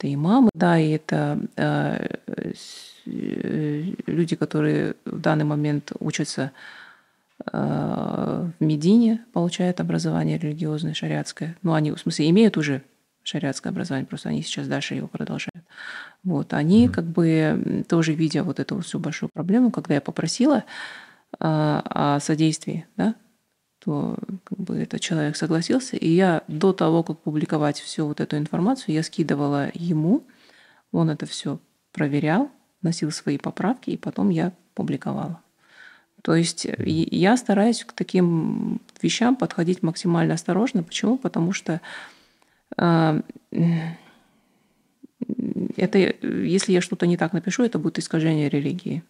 это и мамы, да, и это э, Э, люди, которые в данный момент учатся э, в Медине, получают образование религиозное, шариатское. Ну, они, в смысле, имеют уже шариатское образование, просто они сейчас дальше его продолжают. Вот, они mm-hmm. как бы тоже видя вот эту всю большую проблему, когда я попросила о содействии, да, то как бы этот человек согласился, и я до того, как публиковать всю вот эту информацию, я скидывала ему, он это все проверял, носил свои поправки, и потом я публиковала. То есть я стараюсь к таким вещам подходить максимально осторожно. Почему? Потому что э, это, если я что-то не так напишу, это будет искажение религии.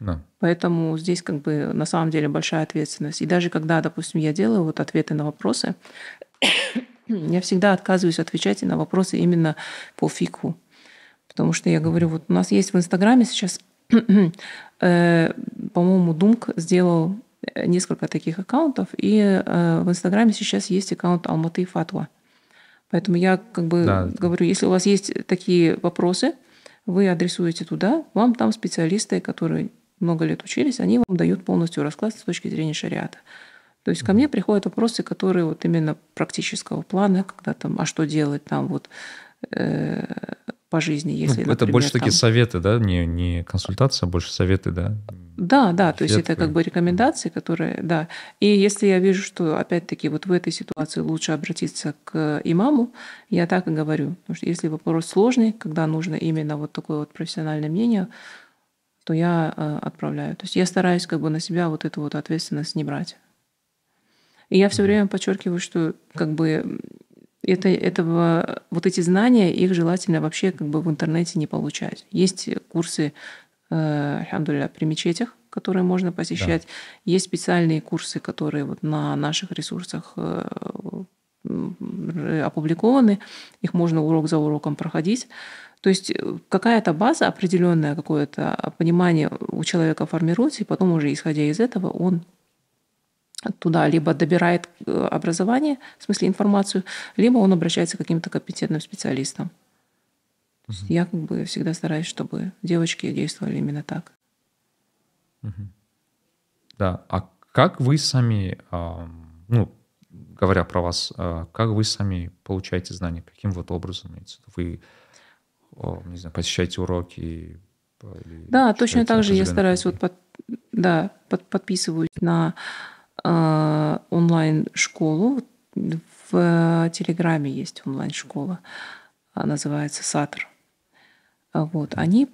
Да. Поэтому здесь как бы на самом деле большая ответственность. И даже когда, допустим, я делаю вот ответы на вопросы, я всегда отказываюсь отвечать на вопросы именно по фику. Потому что я говорю, вот у нас есть в Инстаграме сейчас Э, по-моему, Думк сделал несколько таких аккаунтов, и э, в Инстаграме сейчас есть аккаунт Алматы Фатва. Поэтому я как бы да. говорю, если у вас есть такие вопросы, вы адресуете туда, вам там специалисты, которые много лет учились, они вам дают полностью расклад с точки зрения шариата. То есть ко мне приходят вопросы, которые вот именно практического плана, когда там, а что делать там вот по жизни, ну, если, ну, Это больше там... такие советы, да, не, не консультация, а больше советы, да? Да, да, то есть это как бы рекомендации, которые, да. И если я вижу, что опять-таки вот в этой ситуации лучше обратиться к имаму, я так и говорю. Потому что если вопрос сложный, когда нужно именно вот такое вот профессиональное мнение, то я э, отправляю. То есть я стараюсь как бы на себя вот эту вот ответственность не брать. И я все время подчеркиваю, что как бы это, этого, вот эти знания, их желательно вообще как бы в интернете не получать. Есть курсы, э, при мечетях, которые можно посещать. Да. Есть специальные курсы, которые вот на наших ресурсах э, опубликованы. Их можно урок за уроком проходить. То есть э, какая-то база определенная, какое-то понимание у человека формируется, и потом уже исходя из этого он туда либо добирает э, образование, в смысле информацию, либо он обращается к каким-то компетентным специалистам. Угу. Я как бы всегда стараюсь, чтобы девочки действовали именно так. Угу. Да, а как вы сами, ну, говоря про вас, а, как вы сами получаете знания? Каким вот образом? Вы, не знаю, посещаете уроки? да, точно так же я стараюсь, вот под, да, под, подписываюсь на Э, онлайн-школу. В Телеграме есть онлайн-школа, называется Сатр. Вот. Они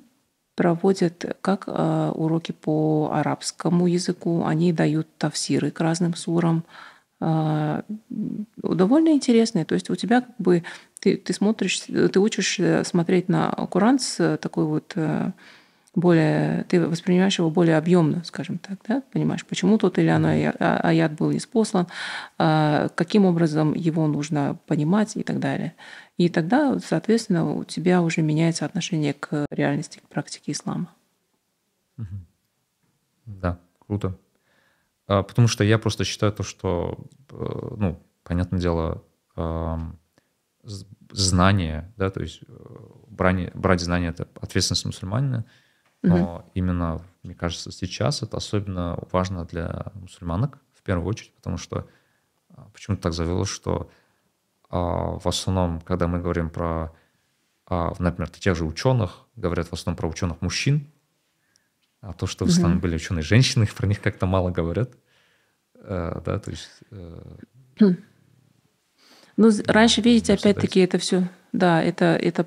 проводят как э, уроки по арабскому языку, они дают тафсиры к разным сурам. Э, довольно интересные. То есть у тебя как бы ты, ты смотришь, ты учишь смотреть на Куран с такой вот более, ты воспринимаешь его более объемно, скажем так, да, понимаешь, почему тот или иной а, аят был испослан, а, каким образом его нужно понимать и так далее. И тогда, соответственно, у тебя уже меняется отношение к реальности, к практике ислама. Да, круто. А, потому что я просто считаю то, что, э, ну, понятное дело, знание, да, то есть э, брать, брать знания — это ответственность мусульманина — но угу. именно, мне кажется, сейчас это особенно важно для мусульманок в первую очередь, потому что а, почему-то так завелось, что а, в основном, когда мы говорим про, например, тех же ученых, говорят в основном про ученых мужчин, а то, что в основном угу. были ученые женщины, про них как-то мало говорят. А, да, то есть... Э, хм. ну, раньше, видите, опять-таки это все, да, это, это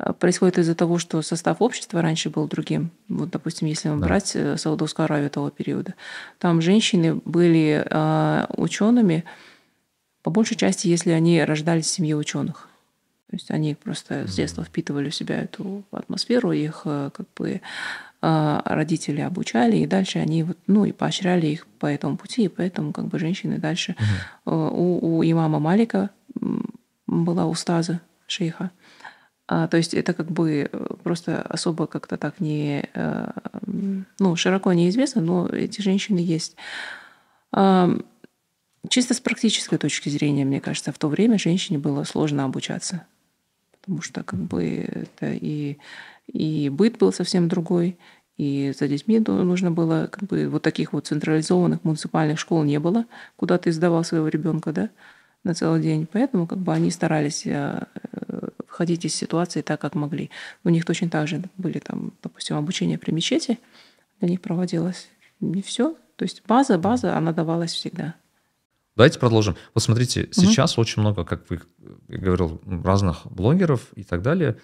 Э, происходит из-за того, что состав общества раньше был другим. Вот, допустим, если да. брать э, Саудовскую Аравию того периода, там женщины были э, учеными, по большей части, если они рождались в семье ученых. То есть они просто с детства впитывали в себя эту атмосферу, их как бы родители обучали, и дальше они вот, ну, и поощряли их по этому пути, и поэтому как бы женщины дальше... Угу. У, у имама Малика была устаза шейха, а, то есть это как бы э, просто особо как-то так не, э, ну, широко неизвестно, но эти женщины есть. А, чисто с практической точки зрения, мне кажется, в то время женщине было сложно обучаться, потому что как бы это и, и быт был совсем другой, и за детьми нужно было, как бы вот таких вот централизованных муниципальных школ не было, куда ты сдавал своего ребенка, да, на целый день. Поэтому как бы они старались э, выходить из ситуации так, как могли. У них точно так же были там, допустим, обучение при мечети, для них проводилось. Не все. То есть база, база, она давалась всегда. Давайте продолжим. Вот смотрите, угу. сейчас очень много, как вы говорил, разных блогеров и так далее.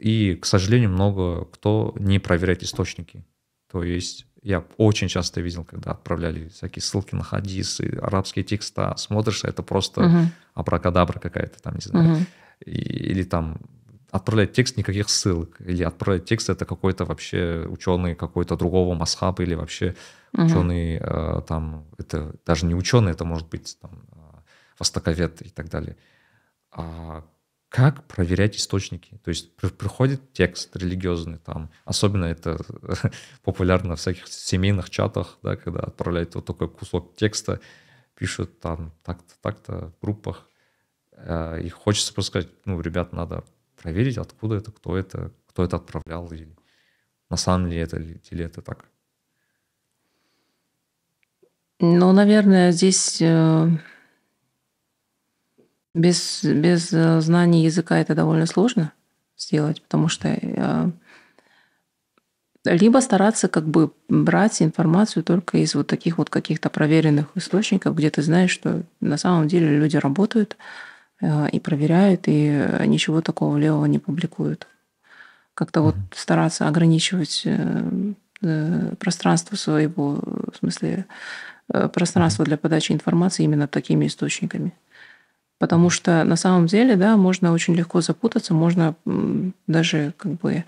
И, к сожалению, много кто не проверяет источники. То есть я очень часто видел, когда отправляли всякие ссылки на хадисы, арабские текста, смотришь, это просто uh-huh. абракадабра какая-то там, не знаю. Uh-huh. И, или там отправлять текст никаких ссылок, или отправлять текст это какой-то вообще ученый какой-то другого масхаба, или вообще uh-huh. ученый э, там, это даже не ученый, это может быть там э, востоковед и так далее. А как проверять источники. То есть приходит текст религиозный там, особенно это популярно в всяких семейных чатах, да, когда отправляют вот такой кусок текста, пишут там так-то, так-то в группах. Э, и хочется просто сказать, ну, ребят, надо проверить, откуда это, кто это, кто это отправлял, или на самом деле это, или это так. Ну, наверное, здесь э, без, без э, знаний языка это довольно сложно сделать, потому что э, либо стараться как бы брать информацию только из вот таких вот каких-то проверенных источников, где ты знаешь, что на самом деле люди работают э, и проверяют, и ничего такого левого не публикуют. Как-то вот стараться ограничивать пространство своего, в смысле, пространство для подачи информации именно такими источниками. Потому что на самом деле, да, можно очень легко запутаться, можно даже как бы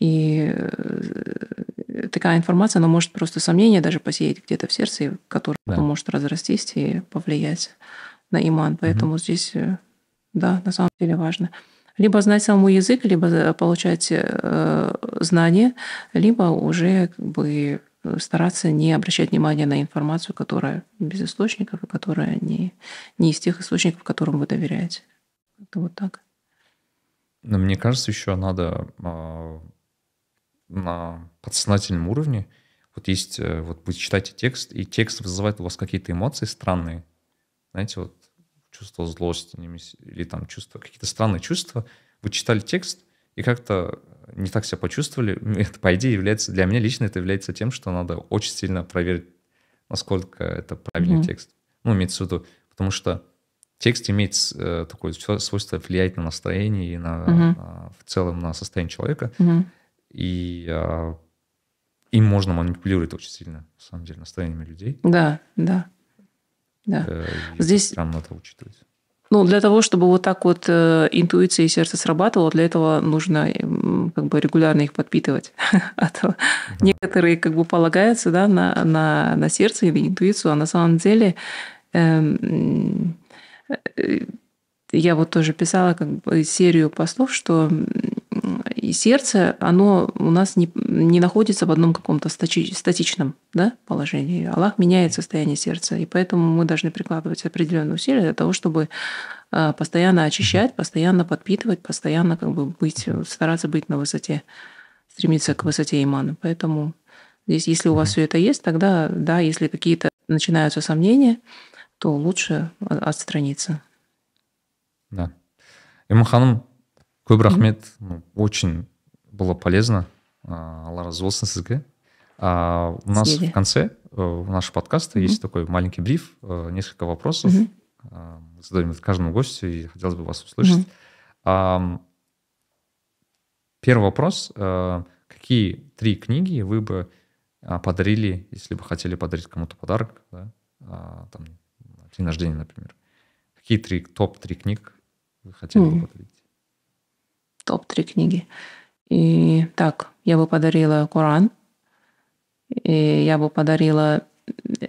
и э, такая информация, она может просто сомнение даже посеять где-то в сердце, которое да. потом может разрастись и повлиять на иман. Поэтому угу. здесь, э, да, на самом деле важно. Либо знать самому язык, либо получать э, знания, либо уже как бы стараться не обращать внимания на информацию, которая без источников и которая не, не из тех источников, которым вы доверяете. Это вот так. Но мне кажется, еще надо э, на подсознательном уровне, вот есть, э, вот вы читаете текст, и текст вызывает у вас какие-то эмоции странные, знаете, вот чувство злости или там чувство, какие-то странные чувства, вы читали текст, и как-то не так себя почувствовали, это, по идее, является, для меня лично это является тем, что надо очень сильно проверить, насколько это правильный mm-hmm. текст. Ну, имеется в виду, потому что текст имеет э, такое свойство влиять на настроение и на, mm-hmm. на, в целом на состояние человека. Mm-hmm. И э, им можно манипулировать очень сильно, на самом деле, настроениями людей. Да, да. да. Э, Здесь прям надо учитывать. Ну, для того, чтобы вот так вот э, интуиция и сердце срабатывало, для этого нужно как бы регулярно их подпитывать. А то некоторые как бы полагаются да, на, на, на сердце или интуицию, а на самом деле эм, э, я вот тоже писала как бы серию постов, что сердце, оно у нас не, не находится в одном каком-то статичном да, положении. Аллах меняет состояние сердца, и поэтому мы должны прикладывать определенные усилия для того, чтобы а, постоянно очищать, постоянно подпитывать, постоянно как бы быть, стараться быть на высоте, стремиться к высоте имана. Поэтому здесь, если у вас все это есть, тогда, да, если какие-то начинаются сомнения, то лучше отстраниться. Да. Имам көп рахмет ну, очень было полезно алла разы болсын сізге а, у нас в конце э, нашего подкаста есть такой маленький бриф э, несколько вопросов. А, задаем каждому гостю и хотелось бы вас услышать. А, первый вопрос э, какие три книги вы бы подарили если бы хотели подарить кому-то подарок да? там день рождения например. Какие три топ три книг вы хотели бы подарить топ-3 книги. И так, я бы подарила Коран, и я бы подарила...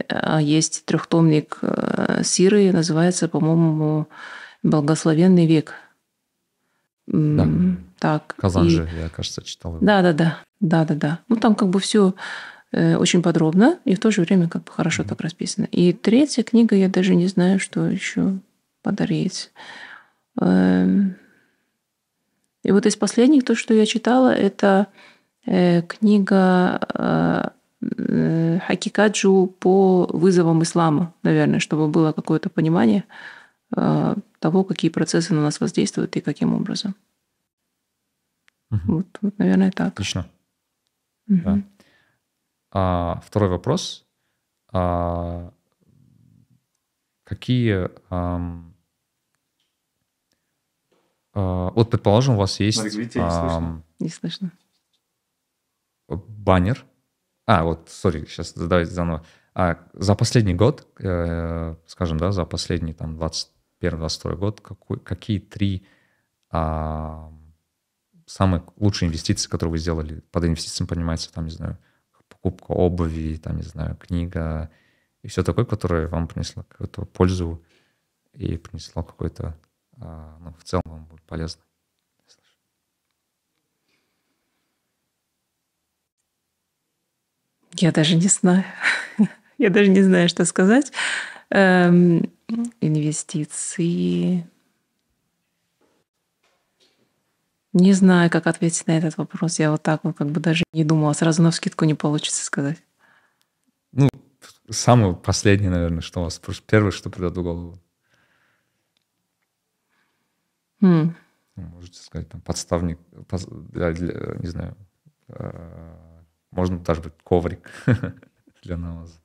А, есть трехтомник э, Сиры, называется, по-моему, «Благословенный век». Да. Так. Казанжи, и... я, кажется, читал его. Да, да, да. Да, да, да. Ну, там как бы все э, очень подробно и в то же время как бы хорошо mm-hmm. так расписано. И третья книга, я даже не знаю, что еще подарить. Эм, и вот из последних, то, что я читала, это э, книга э, э, Хакикаджу по вызовам ислама, наверное, чтобы было какое-то понимание того, какие процессы на нас воздействуют и каким образом. Мгм. Вот, вот, наверное, так. Отлично. Мгм. Да. А, второй вопрос. А, какие... ам, а, вот, предположим, у вас есть Маргарита, не слышно. Не слышно. баннер. А, вот, сори, сейчас давайте заново. А, за последний год, э, скажем, да, за последний там 21-22 год, какой, какие три а, самые лучшие инвестиции, которые вы сделали? Под инвестициями понимается, там, не знаю, покупка обуви, там, не знаю, книга и все такое, которое вам принесло какую-то пользу и принесло какой-то, ну, в целом вам будет полезно. Я даже не знаю. Я даже не знаю, что сказать. Эм, Инвестиции. Не знаю, как ответить на этот вопрос. Я вот так вот как бы даже не думала. Сразу на вскидку не получится сказать. Ну, самое последнее, наверное, что у вас просто первое, что придет в голову. Ну, Можете сказать, там, подставник, для- для- не знаю, э, можно даже быть коврик для навоза.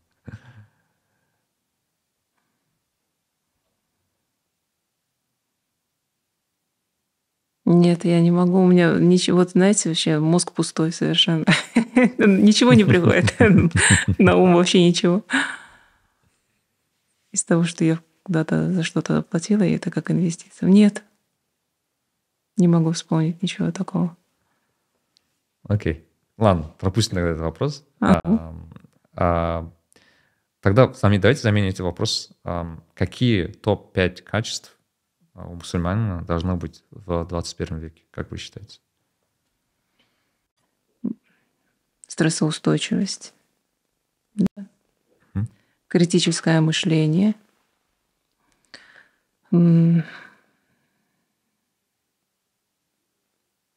Нет, я не могу. У меня ничего, вот знаете, вообще мозг пустой совершенно. Ничего не приходит на ум, вообще ничего. Из того, что я куда-то за что-то оплатила, и это как инвестиция. Нет. Не могу вспомнить ничего такого. Окей. Ладно, пропустим тогда этот вопрос. А, Тогда сами давайте заменим этот вопрос. Какие топ-5 качеств а, у мусульманина должно быть в 21 веке, как вы считаете? Стрессоустойчивость. Да. Мгм. Критическое мышление. М.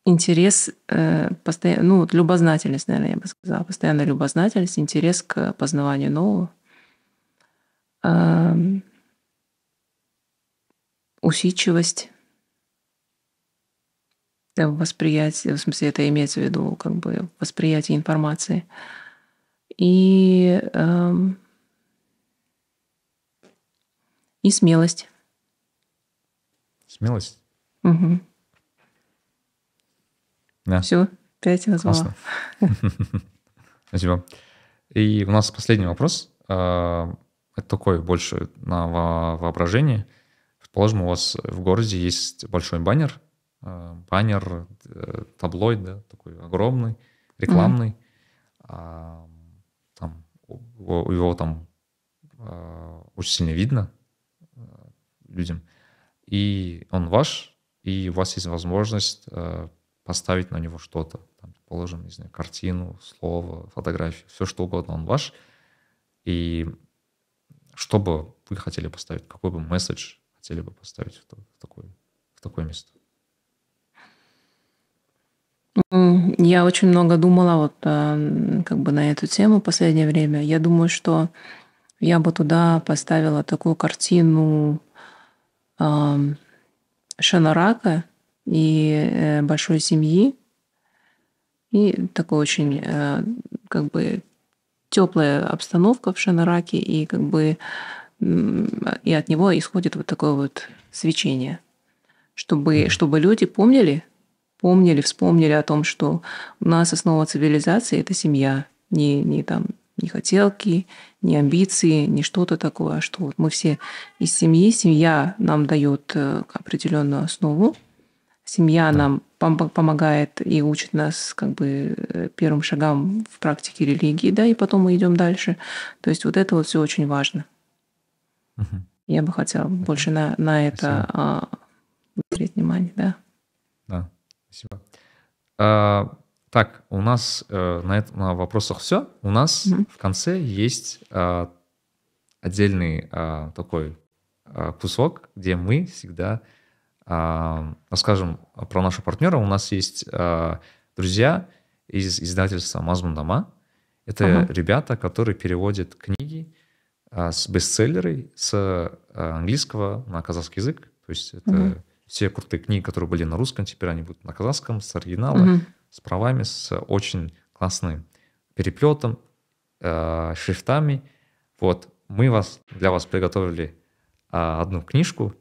Интерес, э, постоя- ну, любознательность, наверное, я бы сказала. Постоянная любознательность, интерес к познаванию нового. Ам, Усидчивость. Да, восприятие, в смысле, это имеется в виду как бы восприятие информации. И, эм, и смелость. Смелость? Угу. Да. Все, пять назвала. Спасибо. И у нас последний вопрос. А, Это такой больше на во- воображение. Предположим, у вас в городе есть большой баннер, а, баннер, э, таблоид, да, такой огромный, рекламный. А, Там его там очень сильно видно а, людям. И он ваш, и у вас есть возможность э, поставить на него что-то. Там, положим, не знаю, картину, слово, фотографию, все что угодно, он ваш. И что бы вы хотели поставить, какой бы месседж хотели бы поставить в, в такое, в такое место? Я очень много думала вот ам, как бы на эту тему в последнее время. Я думаю, что я бы туда поставила такую картину ам, Шанарака и э, большой семьи. И такой очень э, как бы теплая обстановка в Шанараке, и как бы и от него исходит вот такое вот свечение, чтобы, чтобы люди помнили, помнили, вспомнили о том, что у нас основа цивилизации – это семья, не, не там не хотелки, не амбиции, не что-то такое, а что вот мы все из семьи, семья нам дает э, определенную основу, семья нам пом- помогает и учит нас как бы э, первым шагам в практике религии, да, и потом мы идем дальше. То есть вот это вот все очень важно. Мгм. Я бы хотела больше на, на это а, уделить внимание, да. Да, спасибо. А, так, у нас э, на, это- на вопросах все. У нас Мгм. в конце есть а, отдельный а, такой а, кусок, где мы всегда расскажем про нашего партнера. У нас есть а, друзья из издательства Мазмун Дома. Это Ага. ребята, которые переводят книги а, с бестселлеры с а, английского на казахский язык. То есть это mm-hmm. все крутые книги, которые были на русском, теперь они будут на казахском, с оригинала, mm-hmm. с правами, с очень классным переплетом, э, шрифтами. Вот, мы вас, для вас приготовили э, одну книжку.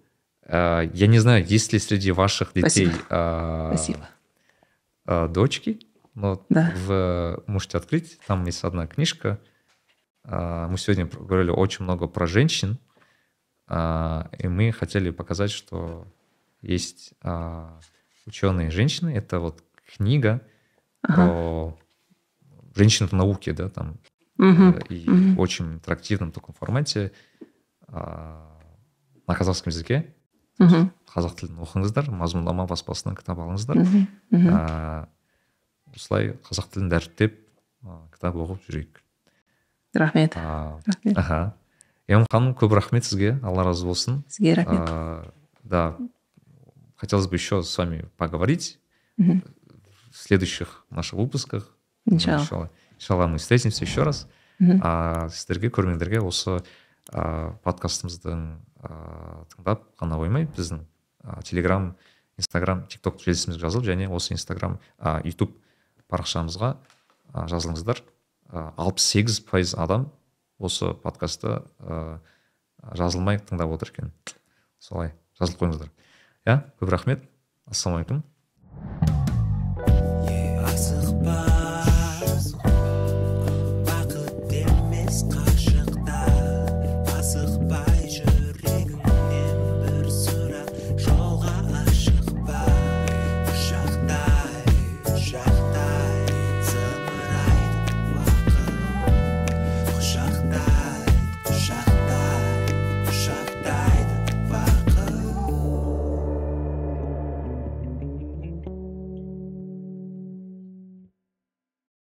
Э, я не знаю, есть ли среди ваших детей Э, Спасибо. Э, дочки, но да. в, можете открыть, там есть одна книжка. Мы сегодня говорили очень много про женщин, и мы хотели показать, что есть ученые женщины. Это вот книга ага. про женщин в науке, да, там, угу. и угу. в очень интерактивном таком формате на казахском языке. Угу. қазақ тілін оқыңыздар мазмұндама баспасынан кітап алыңыздар. Мгм. ә, осылай қазақ тілін дәріптеп ә, кітап оқып жүрейік. Рахмет. Ә, рахмет. аха. Ханым көп рахмет сізге. Алла разы болсын. Сізге рахмет. А, да хотелось бы еще с вами поговорить в следующих наших выпусках. Иншалла. иншалла. Мы встретимся еще раз. А сіздерге көрермендерге осы ә, подкастымыздың ә, тыңдап қана қоймай біздің телеграм инстаграм тикток желісімізге жазылып және осы инстаграм ә, ютуб парақшамызға ә, жазылыңыздар. Алпыс сегіз пайыз адам осы подкастты ә, жазылмай тыңдап отыр екен. Солай жазылып қойыңыздар. Иә көп рахмет. Ассалаумағалейкум.